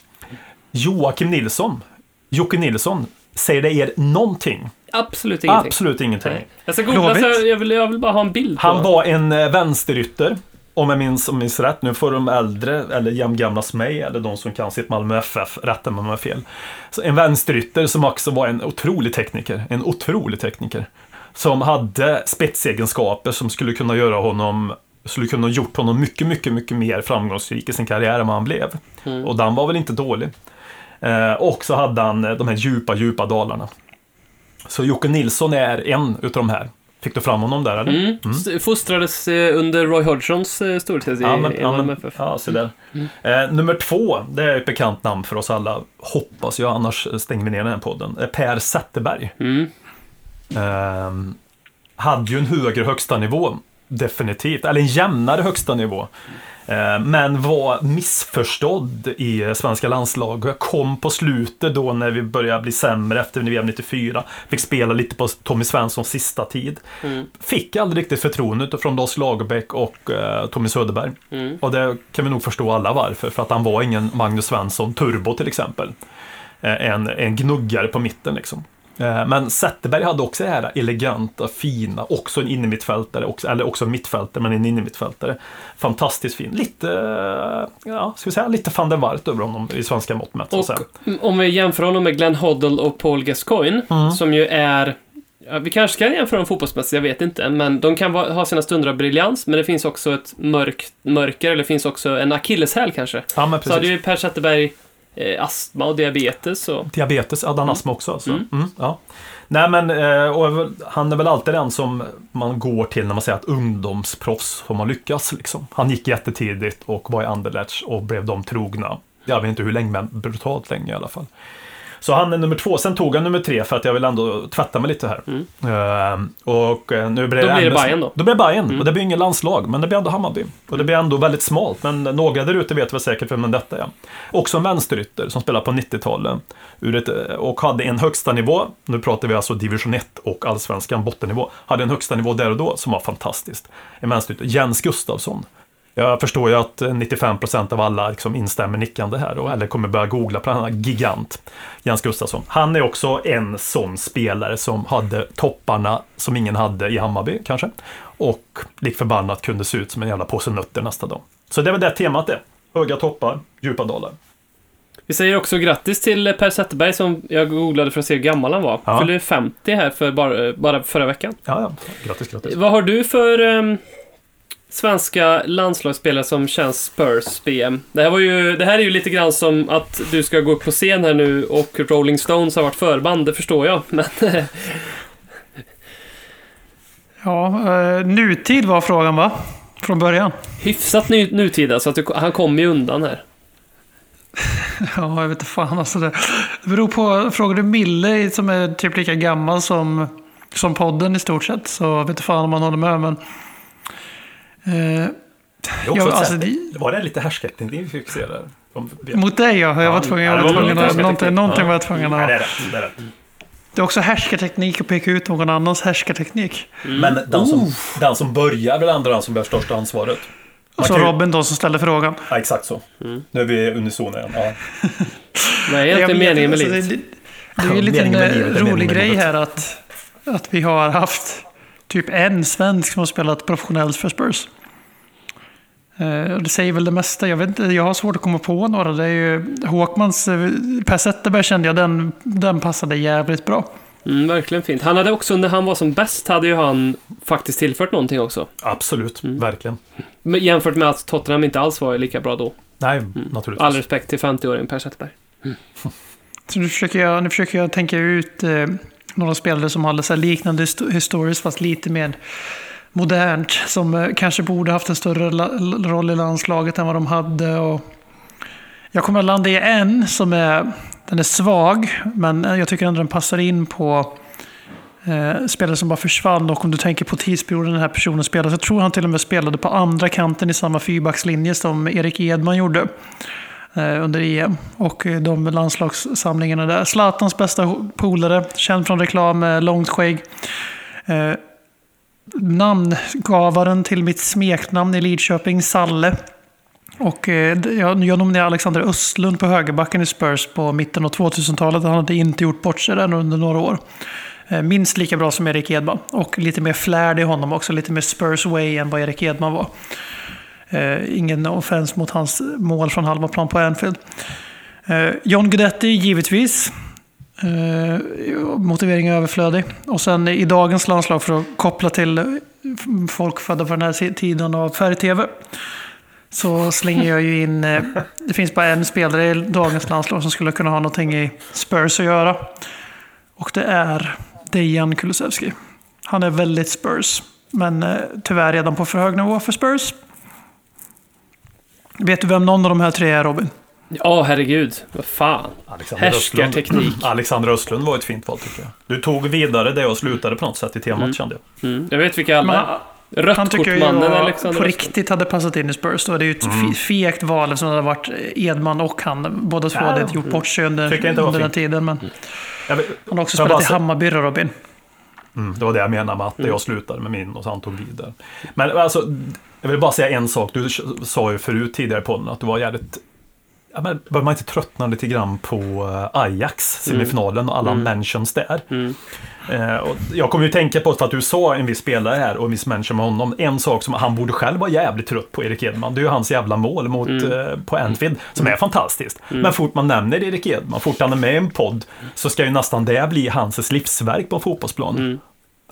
Joakim Nilsson, Jocke Nilsson, säger det er någonting? Absolut ingenting. Absolut ingenting. Nej. Jag ska googla, så jag, jag, vill, jag vill bara ha en bild på Han var en eh, vänsterytter. Om jag minns, om jag minns rätt. Nu får de äldre, eller jämngamla som mig, eller de som kan sitt Malmö FF, rätta mig om jag har fel. Så en vänsterytter som också var en otrolig tekniker. En otrolig tekniker. Som hade spetsegenskaper som skulle kunna göra honom skulle kunna gjort honom mycket, mycket, mycket mer framgångsrik i sin karriär än vad han blev. Mm. Och den var väl inte dålig. Eh, och så hade han eh, de här djupa, djupa dalarna. Så Jocke Nilsson är en utav de här. Fick du fram honom där eller? Mm. S- Fostrades eh, under Roy Hodgsons eh, storhetstid Ja, men, i ja, men, ja, så där. Mm. Eh, nummer två, det är ett bekant namn för oss alla, hoppas jag, annars stänger vi ner den här podden. Eh, Per Zetterberg. Mm. Eh, hade ju en högre högsta nivå, definitivt, eller en jämnare högsta nivå. Eh, Men var missförstådd i eh, svenska landslaget. Kom på slutet då när vi började bli sämre efter VM 94. Fick spela lite på Tommy Svenssons sista tid. Mm. Fick aldrig riktigt förtroendet från Lars Lagerbäck och eh, Tommy Söderberg. Mm. Och det kan vi nog förstå alla varför. För att han var ingen Magnus Svensson Turbo till exempel. Eh, en, en gnuggare på mitten liksom. Eh, Men Zetterberg hade också det här eleganta, fina, också en innermittfältare, också, eller också mittfältare, men en innermittfältare. Fantastiskt fin. Lite, eh, ja, ska vi säga, lite van der Waart över honom i svenska mått mätt. om vi jämför honom med Glenn Hoddle och Paul Gascoigne, Mm. som ju är Ja, vi kanske ska jämföra dem fotbollsmässigt, jag vet inte. Men de kan va- ha sina stunder av briljans, men det finns också ett mörk, mörker, eller det finns också en akilleshäl kanske. Ja, men Så hade precis. ju Per Zetterberg eh, astma och diabetes och... Diabetes, hade han astma också alltså. Mm. Mm, ja. Nej men, eh, och han är väl alltid den som man går till när man säger att ungdomsproffs får man lyckas. Liksom. Han gick jättetidigt och var i Anderlecht och blev dem trogna. Jag vet inte hur länge, men brutalt länge i alla fall. Så han är nummer två. Sen tog han nummer tre för att jag vill ändå tvätta mig lite här. Eh, och eh, nu blir Då det blir det Bayern då. Då blir det Bayern. Och det blir ingen landslag, men det blir ändå Hammarby. Och det blir ändå väldigt smalt, men några där ute vet väl säkert vem detta är. Också en vänsterytter som spelar på 90-talet. Ur ett, eh, och hade en högsta nivå, nu pratar vi alltså division 1 och allsvenskan bottennivå, hade en högsta nivå där och då som var fantastiskt. En vänsterytter, Jens Gustafsson. Jag förstår ju att eh, 95% av alla liksom instämmer nickande här, och, eller kommer börja googla på den här gigant, Jens Gustafsson. Han är också en sån spelare som hade topparna som ingen hade i Hammarby kanske. Och lik förbannat kunde se ut som en jävla påse nötter nästa dag. Så det är väl det temat är. Höga toppar, djupa dalar. Vi säger också grattis till Per Zetterberg som jag googlade för att se hur gammal han var. Ja. Fyllde 50 här för bara, bara förra veckan. Ja, ja. Grattis, grattis. Vad har du för, ehm, svenska landslagsspelare som känns Spurs BM. Det här, var ju, det här är ju lite grann som att du ska gå upp på scen här nu och Rolling Stones har varit förband, det förstår jag. Men Ja, eh, nutid var frågan va? Från början. hyfsat ny, nutida, så att du, han kommer ju undan här. Ja, jag vet inte fan alltså. Det, beror på. Frågar du Mille som är typ lika gammal som, som podden i stort sett så vet inte fan om man håller med. Men, eh, Det är också Ja, ett alltså, sätt. det- Var det lite härskarteknik vi fick se där? Mot dig ja, jag var tvungen, jag Ja, var det tvungen lite att, någonting, någonting Ja. var jag tvungen det är att... Det är. Det är också härskarteknik att peka ut någon annans härskarteknik. Men den som, den som börjar väl ändå den som bär största ansvaret. Och Man så kan ju- Robin då som ställer frågan. Ja, exakt så. Nu är vi unisona igen. Ja. Nej, Jag egentligen vet, meningen med alltså, livet. Det, det är ju en liten Meningen med eh, är rolig grej här att, att vi har haft typ en svensk som har spelat professionellt för Spurs. Eh, och det säger väl det mesta. Jag, vet inte, jag har svårt att komma på några. Det är ju Håkmans eh, Per Zetterberg kände jag, den, den passade jävligt bra. Mm, verkligen fint. Han hade också, när han var som bäst, hade ju han faktiskt tillfört någonting också. Absolut, verkligen. Men Jämfört med att Tottenham inte alls var lika bra då. Nej, Mm. naturligtvis. All respekt till 50-åringen Per Zetterberg. Så nu försöker jag, nu försöker jag tänka ut eh, några spelare som hade så liknande historiskt fast lite mer modernt. Som eh, kanske borde haft en större roll i landslaget än vad de hade. Och jag kommer att landa i en som är, den är svag, men jag tycker ändå den passar in på eh, spelare som bara försvann. Och om du tänker på tidsperioden den här personen spelade, så tror han till och med spelade på andra kanten i samma fyrbackslinje som Erik Edman gjorde Eh, under EM. Och eh, de landslagssamlingarna där. Zlatans bästa polare, känd från reklam eh, långt skägg. Eh, namngavaren till mitt smeknamn i Lidköping, Salle. Och eh, jag, jag nominerade Alexander Östlund på högerbacken i Spurs på mitten av 2000-talet. Han hade inte gjort bort sig där under några år. Eh, minst lika bra som Erik Edman. Och lite mer flärd i honom också. Lite mer Spurs way än vad Erik Edman var. Eh, ingen offens mot hans mål från halva plan på Anfield. Eh, John Guidetti, givetvis. Eh, motivering är överflödig. Och sen i dagens landslag för att koppla till folk födda på den här tiden av färg-tv. Så slänger jag ju in, eh, det finns bara en spelare i dagens landslag som skulle kunna ha någonting i Spurs att göra. Och det är Dejan Kulusevski. Han är väldigt Spurs, men eh, tyvärr redan på för hög nivå för Spurs. Vet du vem någon av de här tre är Robin? Ja, herregud. Vad fan. Alexander Östlund. Härskarteknik. Alexander Östlund var ett fint val tycker jag. Du tog vidare det och slutade på något sätt i temat kände jag. Mm. Jag vet vilka alla är. Men han tycker jag Rödkortmannen ju Alexander på Östlund. riktigt hade passat in i Spurs. Då är det ju ett Mm. fe- fegt val som hade varit Edman och han. Båda två Ja, hade gjort bort sig under, under den tiden. Men vet- han har också spelat i Hammarby, Robin. Mm, det var det jag menade med att jag slutade med min och så han tog vidare. Men alltså, jag vill bara säga en sak. Du sa ju förut tidigare på podden att du var jävligt... Ja, men bör man inte tröttna lite grann på eh, Ajax, semifinalen och alla Mm. mentions där? Mm. Eh, och jag kommer ju tänka på, att du sa en viss spelare här och en viss mention med honom, en sak som han borde själv vara jävligt trött på, Erik Edman, det är ju hans jävla mål mot, Mm. eh, på Anfield, som är fantastiskt. Mm. Men fort man nämner Erik Edman, fort han är med i en podd, så ska ju nästan det bli hans livsverk på en fotbollsplan. Mm.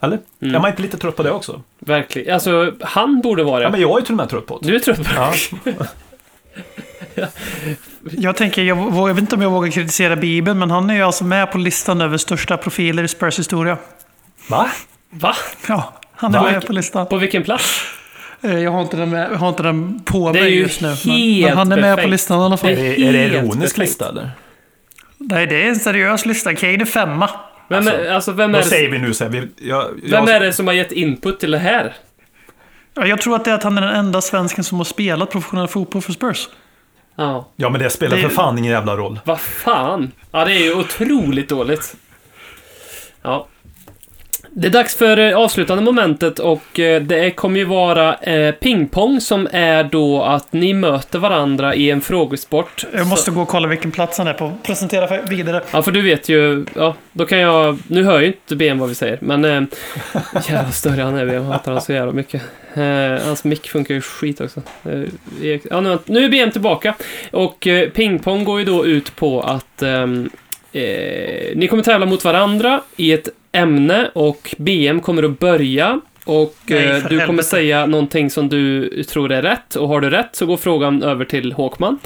Eller? Mm. Är man inte lite trött på det också? Verkligen. Alltså, han borde vara det. Ja, men jag är till och med trött på det. Du är trött på Ja. Jag tänker, jag, vå- jag vet inte om jag vågar kritisera Bibeln, men han är ju alltså med på listan över största profiler i Spurs historia. Va? Va? Ja, han är Va? med på listan. På vilken plats? Eh, Jag har inte den, med, jag har inte den på Det är mig ju just nu. Men, men han är med på befängt. listan i alla fall. Det Är, är det Helt ironisk lista eller? Nej, det är en seriös lista. Kane är femma. Vem, är, alltså, vem, är Vad det, säger vi nu? Så här, vi, jag, vem jag, är det som har gett input till det här? Ja, Jag tror att det är att han är den enda svensken som har spelat professionell fotboll för Spurs. Ja. Ja, men det spelar Det- för fan ingen jävla roll. Vad fan? Ja, det är ju otroligt dåligt. Ja. Det är dags för eh, avslutande momentet och eh, det kommer ju vara eh, pingpong som är då att ni möter varandra i en frågesport. Jag måste gå och kolla vilken plats han är på. Presentera för- vidare. Ja, för du vet ju, ja, då kan jag, nu hör ju inte BM vad vi säger, men eh, jävla större han är, jag hatar han så jävla mycket. Eh, hans mick funkar ju skit också. Eh, ja, nu, nu är BM tillbaka, och eh, pingpong går ju då ut på att ehm, eh, ni kommer tävla mot varandra i ett ämne och BM kommer att börja Och Nej, eh, du kommer helvete. säga någonting som du tror är rätt. Och har du rätt så går frågan över till Håkman.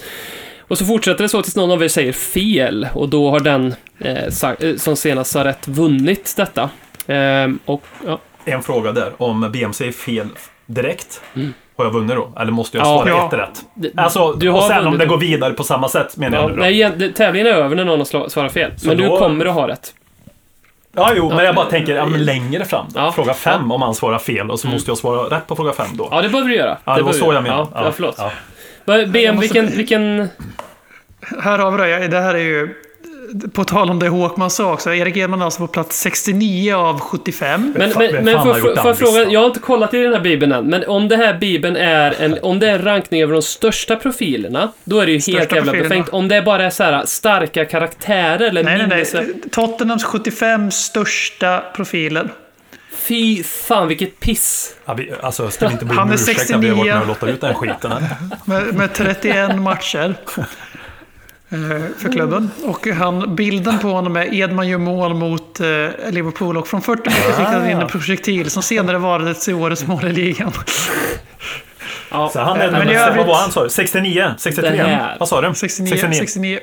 Och så fortsätter det så tills någon av er säger fel. Och då har den eh, sa, eh, som senast sa rätt vunnit detta. Ehm, och, ja. En fråga där. Om BMC är fel direkt, Mm. har jag vunnit då? Eller måste jag Ja. svara Ja. ett rätt? Alltså, du och har sen om vunnit det då. går vidare på samma sätt menar Ja, jag nu då? nej, det- tävlingen är över när någon har svarat fel. Så men du då- kommer att ha rätt. Ja, jo, Ja. men jag bara tänker ja, men längre fram. Ja. Fråga fem om han svarar fel och så måste jag svara rätt på fråga fem då. Ja, det behöver du göra. Ja, det var så jag menade. Ja, ja, förlåt. Ja. BM, vilken, vilken... Här har vi det. Det här är ju... På tal om det Håkman sa också. Erik Edman alltså på plats 69 av 75. Men, men, men får jag får fråga, jag har inte kollat i den här bibeln än, men om det här bibeln är en, om det är en rankning över de största profilerna, då är det ju helt Största jävla profilerna. befängt. Om det bara är så här starka karaktärer eller Nej, nej, minnes... nej. Tottenhams 75 största profiler. Fy fan vilket piss. Ja, vi, alltså, ska vi inte be Han om är ursäkt att vi har varit 69. med och lottat ut den skiten här? Med, med 31 matcher. eh, För klubben. Och han, bilden på honom är Edman gör mål mot eh, Liverpool och från 40 meter fick han in en projektil som senare valdes till årets mål i ligan. Ja, Så han är Men i den, övrigt- vad var han sa du? 69? 63? Det här. Vad sa du? 69. 69.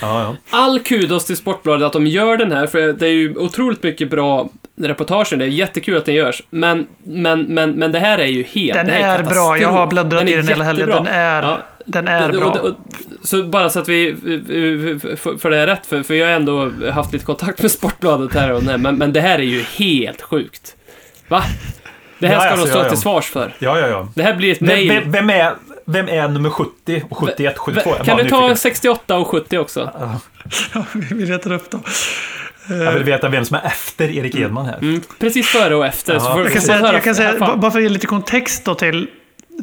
Ja, ja. All kudos till Sportbladet att de gör den här, för det är ju otroligt mycket bra reportager. Det är jättekul att den görs. Men, men, men, men det här är ju helt... Den det här är bra. Jag har bläddrat i är den hela helgen. Den är, Ja. Den är bra. och- och- Så bara så att vi för- för det är rätt, för, för jag har ändå haft lite kontakt med Sportbladet här och där, men, men det här är ju helt sjukt. Va? Det här Ja, ska alltså, de stå ja, ja. till svars för. ja, ja, ja. Det här blir ett Vem, mejl. vem, vem, är, vem är nummer 70 och 71, 72? Jag Kan du ta nyfiken. 68 och 70 också? Vi letar upp dem. Jag vill veta vem som är efter Erik Edman här. Mm, precis före och efter. Ja. Så får, Jag kan säga, jag kan säga bara för att ge lite kontext då till,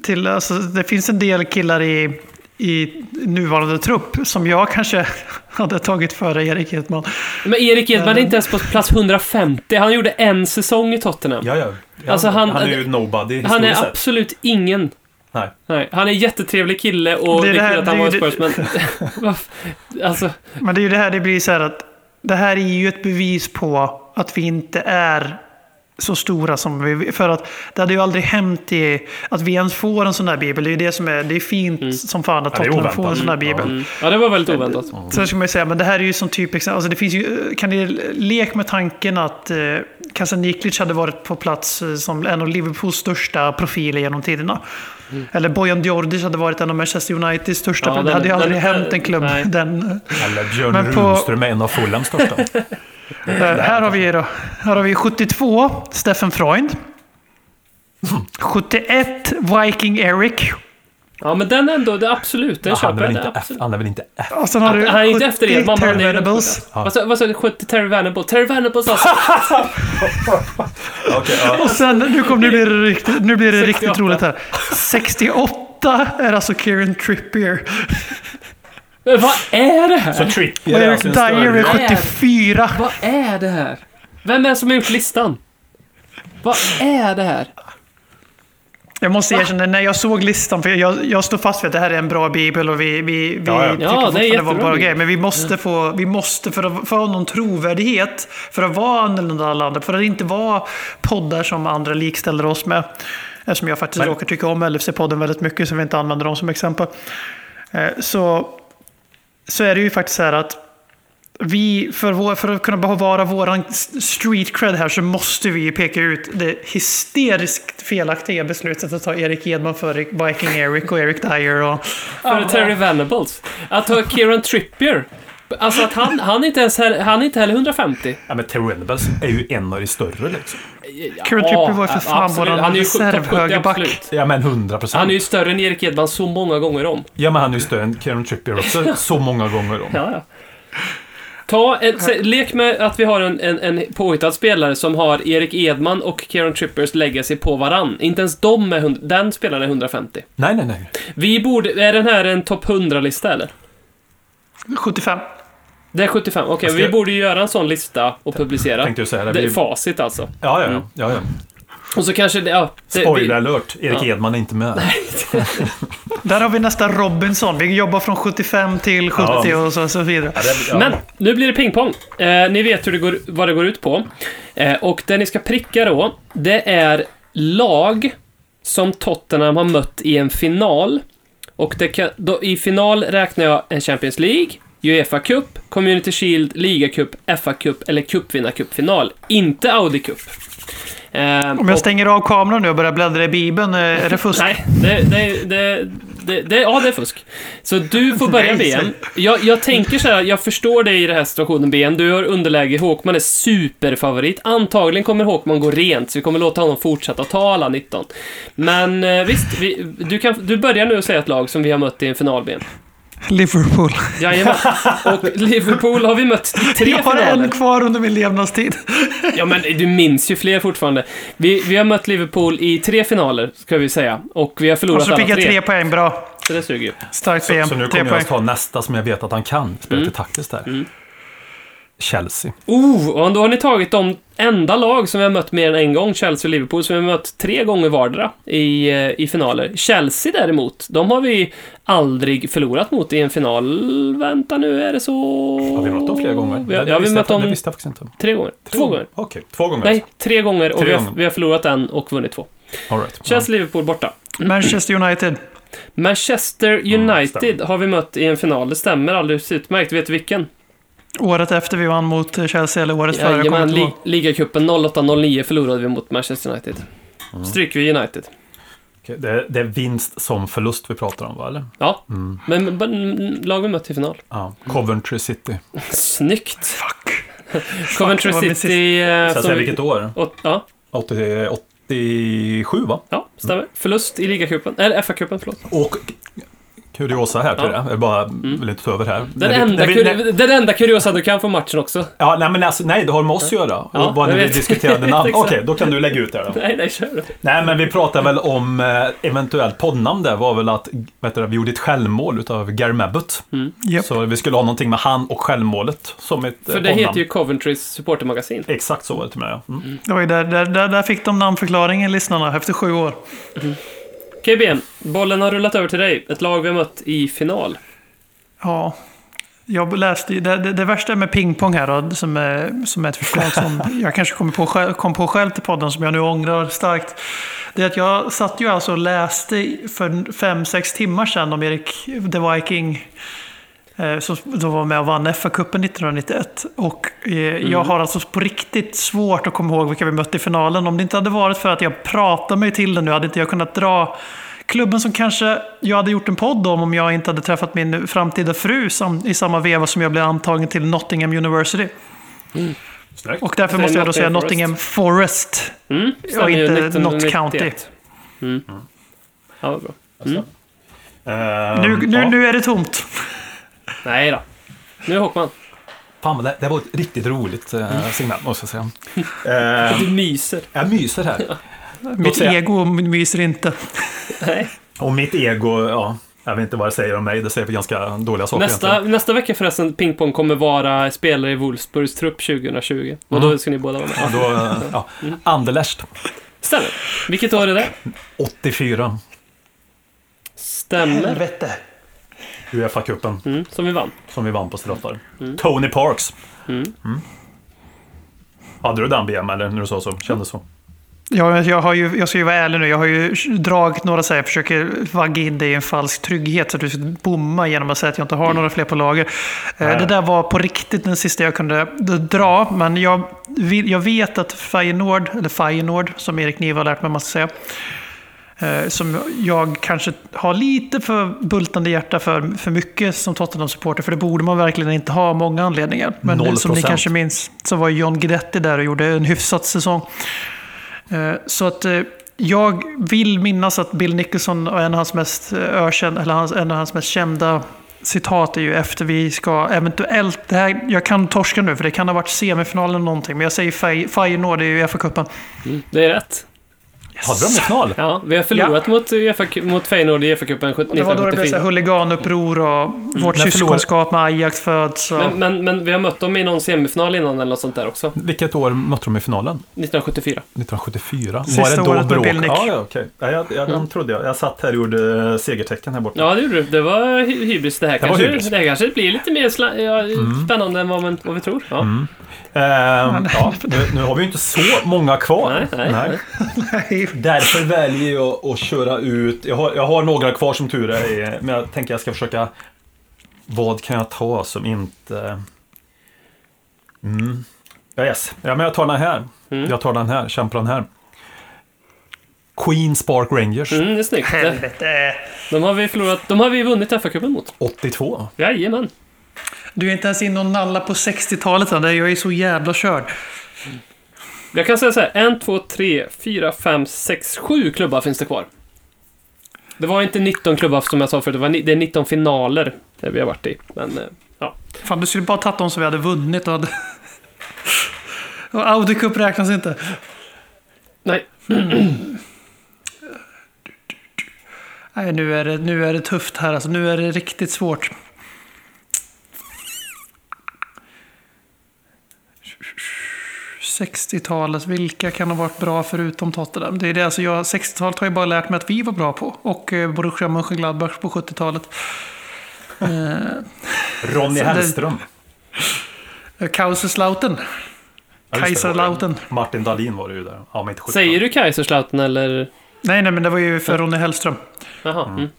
till alltså, det finns en del killar i, i nuvarande trupp som jag kanske hade tagit före Erik Edman. Men Erik Edman är inte ens på plats 150. Han gjorde en säsong i Tottenham. Ja, ja. ja Alltså, han- han är ju nobody Han är sett. absolut ingen. Nej. Nej, han är en jättetrevlig kille och Det det är det här- att han var i Spurs, men... Alltså, Men det är ju det här det blir så här att det här är ju ett bevis på att vi inte är så stora som vi... För att det hade ju aldrig hänt i, att vi ens får en sån här bibel. Det är ju det som är... Det är fint som fan att Ja, Tottenham får en sån här bibel. mm. Ja, det var väldigt oväntat. Så ska man ju säga, men det här är ju som typ alltså det finns ju, kan ni leka med tanken att eh, Kasan Niklic hade varit på plats eh, som en av Liverpools största profiler genom tiderna. Eller Bojan Djordjic hade varit en av Manchester Uniteds största. Ja, det den- hade ju den- aldrig den- hänt en klubb. nej. Den, Eller Björn Men på- Runström är en av Fulhams största. eh, här, har vi då, här har vi 72, Steffen Freund. 71, Viking Eric. Ja, men den ändå, det absolut, den Ja, köper jag. inte det, F, han är väl inte F? Och sen har du Han är inte efter 70, Edman, men han Terry Venables. Vad sa vad sa du? 70 Terry Venables? Terry Venables alltså! Okej, ja. Och sen, nu, kom, nu blir det riktigt, nu blir det riktigt 68. roligt här. 68 är alltså Kieran Trippier. Men vad är det här? Så Trippier Och är Eric alltså en Dyer är större... 74. Vad är det här? Vem är det som har gjort listan? Vad är det här? Jag måste erkänna, när jag såg listan, för jag, jag står fast vid att det här är en bra bibel och vi, vi, vi Ja, ja. tycker Ja, det det var en bra grej. Men vi måste få, vi måste för att få någon trovärdighet, för att vara annorlunda än alla andra, för att inte vara poddar som andra likställer oss med. Eftersom jag faktiskt Men- råkar tycka om LFC-podden väldigt mycket, så vi inte använder dem som exempel. Eh, Så, så är det ju faktiskt så här att vi, för, vår, för att kunna bevara våran street cred här så måste vi peka ut det hysteriskt felaktiga beslutet att ta Erik Edman före Viking Eric och Eric Dyer. Och, För Terry Venables. Att ha Kieran Trippier. Alltså att han, han är inte ens han är inte heller 150. Ja, men Terry Venables är ju en av de större liksom. Kieran Trippier var ju för fan våran Han är ju topp 70, reservhögerback. Ja, men 100 procent. Han är ju större än Erik Edman så många gånger om. Ja, men han är ju större än Kieran Trippier också, så många gånger om. Ja, ja. Ta en, se, lek med att vi har en, en, en påhittad spelare som har Erik Edman och Kieran Trippers legacy på varann. Inte ens de är hund- den spelaren är 150. Nej, nej, nej. Vi borde, är den här en topp 100-lista eller? 75. Det är 75, okej. Jag ska- vi borde ju göra en sån lista och publicera. Tänkte jag säga det. Det är Vi- facit alltså. Ja, ja, Mm. ja. ja, ja. Och så kanske det, ja. Det, Spoiler alert, Erik Ja. Edman är inte med. Där har vi nästa Robinson. Vi jobbar från 75 till 70 Ja. och så, så vidare. Men nu blir det pingpong. Eh, ni vet hur det går, vad det går ut på. Eh, och det ni ska pricka då, det är lag som Tottenham har mött i en final. Och det kan, då, i final räknar jag en Champions League, Uefa Cup, Community Shield, Liga Cup, FA Cup eller Cupvinnarcupfinal. Inte Audi Cup. Eh, Om jag stänger av kameran nu och börjar bläddra i Bibeln, eh, är det fusk? Nej, det, det, det, det, ja, det är fusk. Så du får börja BM. Jag, jag tänker så här, jag förstår dig i den här situationen BM. Du har underläge, Håkman är superfavorit. Antagligen kommer Håkman gå rent, så vi kommer låta honom fortsätta ta alla 19. Men eh, visst, vi, du, kan, du börjar nu att säga ett lag som vi har mött i en final BM. Liverpool. Jajamän. Och Liverpool har vi mött i tre jag har finaler. en kvar under min levnadstid. Ja, men du minns ju fler fortfarande. Vi, vi har mött Liverpool i tre finaler, ska vi säga. Och vi har förlorat Och så alla fick jag tre. tre poäng, bra. Så det suger ju. Starkt Så, BM. så nu tre kommer jag att ta nästa som jag vet att han kan. Spela Mm. lite taktiskt där. Chelsea. Oh, och då har ni tagit de enda lag som vi har mött mer än en gång, Chelsea och Liverpool, som vi har mött tre gånger vardera i, eh, i finaler. Chelsea däremot, de har vi aldrig förlorat mot i en final. Vänta nu, är det så? Har vi mött dem flera gånger? Vi har, ja, vi mött dem tre gånger. Två gånger. Okej, två gånger. Nej, tre gånger och Tre vi har, gånger. vi har förlorat en och vunnit två. All right. Chelsea, Liverpool borta. Manchester United. Manchester United har vi mött i en final, det stämmer alldeles utmärkt. Vet du vilken? Året efter vi vann mot Chelsea, eller året före. jag kommer Jajamän, li ligacupen 08-09 förlorade vi mot Manchester United. Mm. Stryker vi United. Okej, det, är, det är vinst som förlust vi pratar om, va? Eller? Ja, Mm. men, men lag vi mött i final. Ja. Coventry City. Snyggt! Fuck! Coventry min City... eh, Ska jag säga vilket år? åt- ja, 80, 87, va? ja, stämmer. Förlust i ligacupen. Eller FA-cupen, förlåt. Och kuriosa här Ja. Mm. det. Jag bara vill inte ta över här. Den, När vi- enda, vi- när- den enda kuriosa du kan få matchen också. Ja, nej, men alltså, nej, det har med oss att göra. Ja, och bara när jag vi diskuterade namn. Okej, då kan du lägga ut det då. Nej, nej, kör du. Nej, men vi pratade väl om eh, eventuellt poddnamn där var väl att vet du, vi gjorde ett självmål utav Gary Mabbott. Japp. Så vi skulle ha någonting med han och självmålet som ett eh, För det poddnamn. heter ju Coventrys supportermagasin. Exakt så var det till mig. ja. Mm. Var ju där, där, där, där fick de namnförklaringen, lyssnarna, efter sju år. KBM, bollen har rullat över till dig. Ett lag vi har mött i final. Ja. Jag läste ju- det, det, det värsta med pingpong här då, som är, som är ett förslag som jag kanske kommer på själv, kom på själv till podden, som jag nu ångrar starkt. Det är att jag satt ju alltså och läste för fem sex timmar sedan om Erik The Viking. Eh, Som då var med och vann FA-cupen 1991. Och eh, jag har alltså på riktigt svårt att komma ihåg vilka vi mötte i finalen. Om det inte hade varit för att jag pratade mig till den nu hade inte jag kunnat dra klubben som kanske jag hade gjort en podd om om jag inte hade träffat min framtida fru som, i samma veva som jag blev antagen till Nottingham University. Snyggt. Och därför måste jag då säga Nottingham Forest. Mm, och inte 1991. Nott County. Mm. Ja, bra. Mm. Eh, Nu, nu, nu är det tomt. Nej då. Nu är Håkman. Fan, det, det var ett riktigt roligt eh, segment måste jag säga. Eh, Du myser. jag myser här. Mitt säga- ego myser inte. Nej. Och mitt ego, ja, jag vet inte vad det säger om mig. Det säger ganska dåliga saker Nästa, egentligen. nästa vecka förresten, pingpong kommer vara spelare i Wolfsburgs trupp 2020. Och då ska ni båda vara Ja, med. då, eh, ja. Anderlecht, Stämmer. Vilket år är det? 84. Stämmer. Helvete. Uefa-cupen Mm, som vi vann. som vi vann på straffar. Tony Parks. Mm. Hade du den BM eller när du sa så? Kändes så? Ja, jag, har ju, jag ska ju vara ärlig nu. Jag har ju dragit några så här, jag försöker vagga in dig i en falsk trygghet så att du ska bomma genom att säga att jag inte har några fler på lager. Eh, Nej. Det där var på riktigt den sista jag kunde dra. Men jag, jag vet att Feyenoord, eller Feyenoord, som Erik Niva har lärt mig man ska säga. Eh, Som jag kanske har lite för bultande hjärta för, för mycket som Tottenham-supporter. För det borde man verkligen inte ha av många anledningar. Men Noll som ni kanske minns så var John Guidetti där och gjorde en hyfsat säsong. Eh, Så att eh, jag vill minnas att Bill Nicholson och en av hans mest ökänd, eller hans, en av hans mest kända citat är ju efter vi ska eventuellt, det här, jag kan torska nu för det kan ha varit semifinalen eller någonting, men jag säger Fey- Feyenoord, det är ju FA-cupen. Mm, det är rätt. Hade de i final? Ja, vi har förlorat mot, UEFA, mot Feyenoord i Uefa-cupen Det var då det blev så 1974. huliganuppror och vårt när syskonskap med Ajax föds. Och... Men, men, men vi har mött dem i någon semifinal innan eller något sånt där också. Vilket år mötte de i finalen? 1974. 1974. Sista var det då året med bråk? Bill Nick. Ja, ja, okej. Ja, jag, jag, den trodde jag. Jag satt här och gjorde segertecken här borta. Ja, det gjorde du. Det var hy- hybris det här. Det var kanske, hybris. det här kanske blir lite mer ja, spännande än vad, man, vad vi tror. Ja. Ehm, ja, nu, nu har vi ju inte så många kvar. Nej, nej, Nej. Därför väljer jag att köra ut. Jag har, jag har några kvar som tur är, men jag tänker jag ska försöka. Vad kan jag ta som inte... Mm. Ja, yes. ja, men jag tar den här. Mm. Jag tar den här, känn på den här. Queens Park Rangers, Mm, det är snyggt. Helvete. De har vi förlorat. De har vi vunnit FA-cupen mot. 82. Jajamän. Du är inte ens inne och nalla på 60-talet än. Jag är så jävla körd. Jag kan säga så här. En, två, tre, fyra, fem, sex, sju klubbar finns det kvar. Det var inte 19 klubbar som jag sa förut. Det, var, det är 19 finaler där vi har varit i. Men, eh, ja. Fan, du skulle bara tagit dem som vi hade vunnit och hade... Och Audi Cup räknas inte. Nej. Nej, nu är det, nu är det tufft här. Alltså, nu är det riktigt svårt. ...60-talet, vilka kan ha varit bra förutom Tottenham? Det är det, alltså jag, 60-talet har jag bara lärt mig att vi var bra på. Och eh, Borussia Mönchengladbach på 70-talet. Eh, Ronny Hellström. eh, Kaiserslautern. Ja, Kaiserslautern. Martin Dahlin var det ju där. Ja, men inte 70. Säger du Kaiserslautern eller? Nej, nej, men det var ju för Ronny Hellström. Jaha. Mm.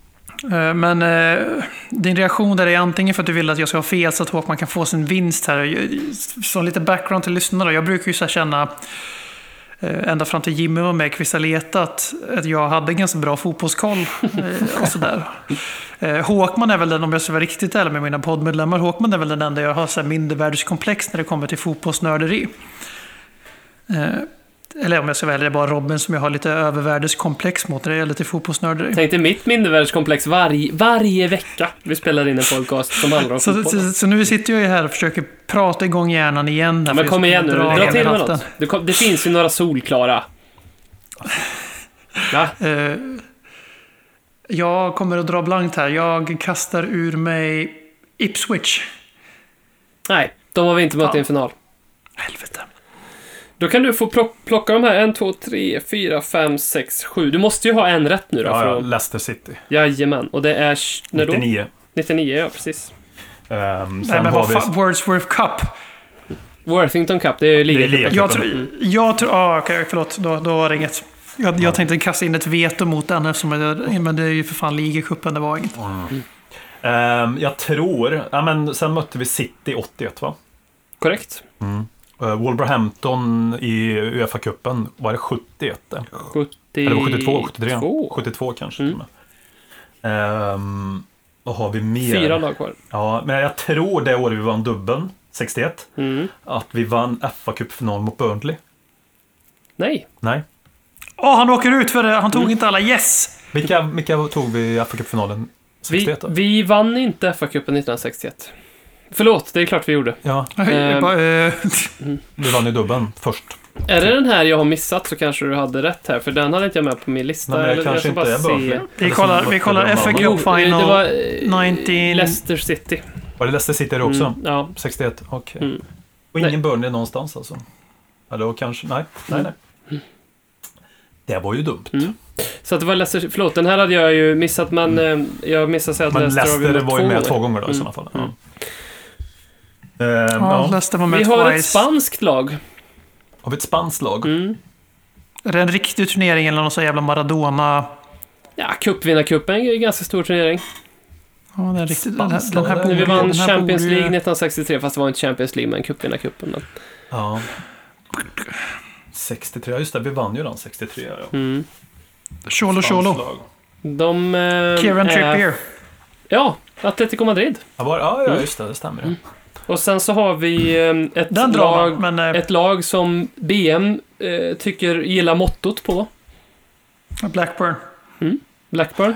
Eh, men eh, din reaktion där är antingen för att du vill att jag ska ha fel så att Håkman kan få sin vinst här. Som lite background till lyssnarna. Jag brukar ju så känna eh, ända fram till Jimmy var med i Kristaleta att, jag hade ganska bra fotbollskoll eh, och sådär. Håkman är väl den, om jag ska vara riktigt ärlig med mina poddmedlemmar, Håkman är väl den enda jag har så här mindervärdeskomplex när det kommer till fotbollsnörderi. Eller om jag ska välja, det är bara Robin som jag har lite övervärdeskomplex mot när det gäller till fotbollsnörderi. Tänk dig mitt mindervärdeskomplex varje, varje vecka vi spelar in en podcast som handlar om Så, fotboll. så, så nu sitter jag ju här och försöker prata igång hjärnan igen. Ja, men kom jag igen nu, dra dra till med något. Det, kom, det finns ju några solklara. Va? Eh, jag kommer att dra blankt här. Jag kastar ur mig Ipswich. Nej, de har vi inte mött i en final. Helvete. Då kan du få plock, plocka de här. En, två, tre, fyra, fem, sex, sju. Du måste ju ha en rätt nu då. Ja, ja, att- Leicester City. Jajamän. Och det är... När då? 99. 99, ja precis. Um, Nej, men har vad vi... fan, Wordsworth Cup. Worthington Cup, det är ju ligacupen. Jag tror... Jag tror... Ah, okej, förlåt. Då, då var det inget. Jag, jag tänkte kasta in ett veto mot den eftersom jag, men det är ju för fan ligacupen, det var inget. Ehm, jag tror... Ja, men sen mötte vi City 81, va? Korrekt. Uh, Wolverhampton i Uefa-cupen, var det 71? det? 70... Eller var det 72? 73? Två. 72 kanske Mm. till och med. Ehm, vad har vi mer? Fyra lag kvar. Ja, men jag tror det året vi vann dubbeln, 61, Mm. att vi vann FA-cupfinal mot Burnley. Nej. Nej. Åh, han åker ut för det. Han tog Mm. inte alla. Yes! Vilka, vilka tog vi i FA-cupfinalen Vi, 61 då? vi vann inte FA-cupen 1961. Förlåt, det är klart vi gjorde. Ja, Jag bara, eh, vi vann ju dubbeln först. Är det den här jag har missat så kanske du hade rätt här, för den hade inte jag med på min lista. Nej, jag Eller- kanske inte är bara se. vi kollar, vi kollar FA Cup Final det var eh, 19... Leicester City. Var det Leicester City det också? Mm, ja. 61? Okej. Mm. Och ingen Burnley någonstans alltså? Eller kanske? Nej, nej, nej. Det var ju dumt. Mm. Så att det var Leicester, förlåt, den här hade jag ju missat, men eh, jag missade säga att Men Leicester, Leicester var ju med två gånger då i Mm. sådana fall. Mm. Ja. Ja, Vi har ett spanskt lag. Har vi ett spanskt lag? Mm. Är det en riktig turnering eller någon sån jävla Maradona? Ja, cupvinnarcupen är en ganska stor turnering. Ja, den, är riktigt, den, här, Spanskt den här borde När vi vann den här Champions League 1963, fast det var inte Champions League, men cupvinnarcupen. Men... Ja. 63, ja just det, vi vann ju den 63. Ja. Mm. Cholo Cholo. De... Eh, Kieran är- Trippier. Ja, Atletico Madrid. Ja, var, ja, ja, Mm. just det, det stämmer. ja. Och sen så har vi eh, ett, Den lag, man, men eh, ett lag som BM eh, tycker gillar mottot på. Blackburn. Blackburn.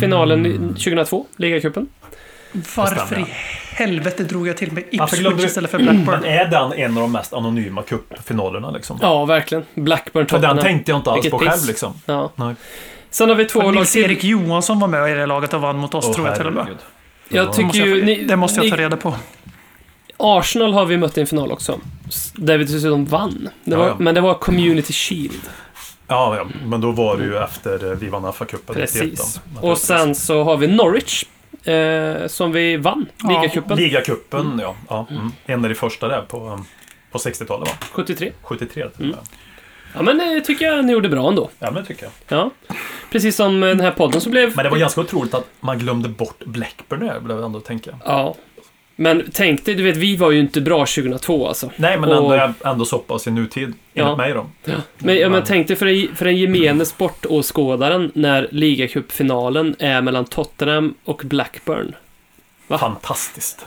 Finalen Mm. i 2002, ligacupen. Varför i helvete drog jag till med glömde Ipswich istället för Blackburn? Men är den en av de mest anonyma cupfinalerna liksom? Ja, verkligen. Blackburn För den tänkte jag inte alls Vilket på piss. själv liksom. Ja. Nej. Sen har vi två lag till. Nils-Erik Johansson var med i det laget och vann mot oss, Åh, tror jag till och med. Jag Ja. tycker ju... Ni, det måste jag ta reda på. Arsenal har vi mött i en final också. Där vi dessutom vann. Det Ja, var, ja. Men det var Community Shield. Ja, ja, men då var det ju efter eh, vi vann FA-cupen. Precis. 91 då, Och sen så har vi Norwich. Eh, som vi vann. Ja, Ligacupen. Ligacupen, ja. ja mm. En av de första där på, um, på 60-talet va? 73. 73 till Mm. Ja, men det tycker jag ni gjorde bra ändå. Ja, men det tycker jag. Ja. Precis som den här podden som blev... Men det var ganska otroligt att man glömde bort Blackburn där, blev jag ändå tänka. Ja. Men tänk dig, du vet, vi var ju inte bra 2002 alltså. Nej, men Och- ändå, är ändå så pass i nutid, Ja. enligt mig då. Men, ja, men tänk dig för, en- för den gemene sportåskådaren när ligacupfinalen är mellan Tottenham och Blackburn. Va? Fantastiskt.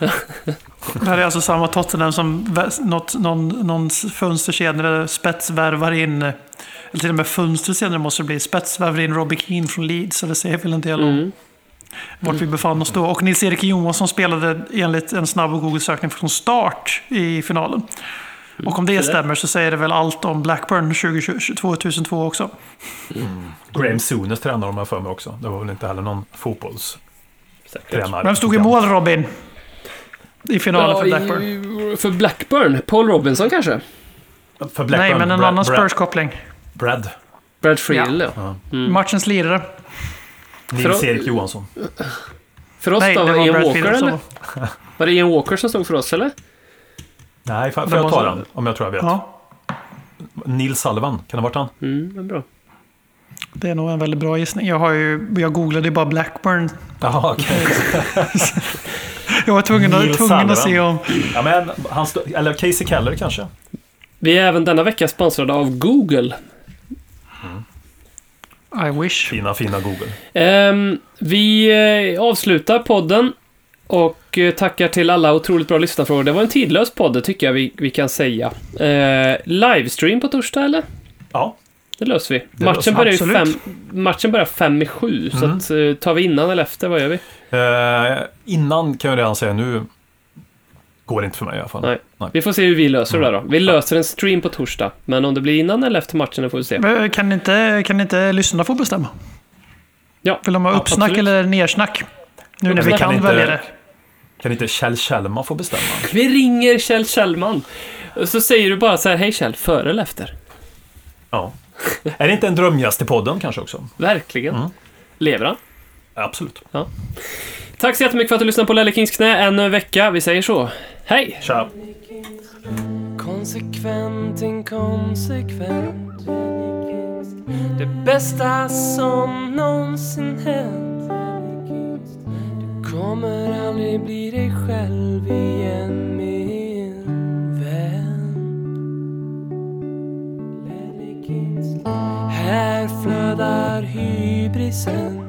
Det här är alltså samma Tottenham som något, någon, någon fönster senare spetsvärvar in, eller till och med fönster senare måste det bli, spetsvärvar in Robbie Keane från Leeds. Så det säger väl en del om Mm. Vart vi befann oss då. Och Nils-Erik Johansson spelade enligt en snabb Google-sökning från start i finalen. Och om det stämmer så säger det väl allt om Blackburn 2020 2002 också. Graham Souness tränade de här för mig också. Det var väl inte heller någon fotbollstränare. Vem stod i mål Robin? I finalen för Blackburn? i- för Blackburn? Paul Robinson kanske? För Blackburn, Nej, men en Brad- annan Spurs-koppling. Brad. Brad Friedel, ja. Ja. Mm. Matchens lirare. Nils-Erik Johansson. För oss Nej, då, det var var Ian Brad Walker eller? Var det Ian Walker som stod för oss eller? Nej, får, Det jag ta den? Om jag tror jag vet. Ja, Nils Sullivan, kan det ha varit han? Mm, det är bra. det är nog en väldigt bra gissning. Jag, har ju, jag googlade ju bara Blackburn. Jaha, okej. Jag var tvungen, att, tvungen att se om... ja, men han stod, eller Casey Keller kanske? Vi är även denna vecka sponsrade av Google. I wish. Fina, fina Google. Ehm, vi eh, avslutar podden och eh, tackar till alla otroligt bra lyssnarfrågor. Det var en tidlös podd, det tycker jag vi, vi kan säga. Eh, livestream på torsdag, eller? Ja. Det löser vi. Det matchen, löser börjar ju absolut. fem, matchen börjar fem i sju, så Mm. att, eh, tar vi innan eller efter, vad gör vi? Eh, innan kan jag redan säga nu går inte för mig i alla fall. Nej. Vi får se hur vi löser det där då. Vi löser en stream på torsdag, men om det blir innan eller efter matchen, det får vi se. Men Kan inte, kan inte lyssnarna få bestämma? Ja, Vill de ha ja, uppsnack absolut. eller nersnack? Nu när vi kan, Kan inte- välja det. Kan inte Kjell Kjellman få bestämma? Vi ringer Kjell Kjellman. Så säger du bara så här, hej Kjell, före eller efter? Ja. Är det inte en drömgäst i podden kanske också? Verkligen. Mm. Lever han? Absolut. Tack så jättemycket för att du lyssnade på Lelle Kings knä en vecka. Vi säger så. Hej! Tja. Konsekvent, inkonsekvent Det bästa som någonsin hänt Du kommer aldrig bli dig själv igen min vän Här flödar hybrisen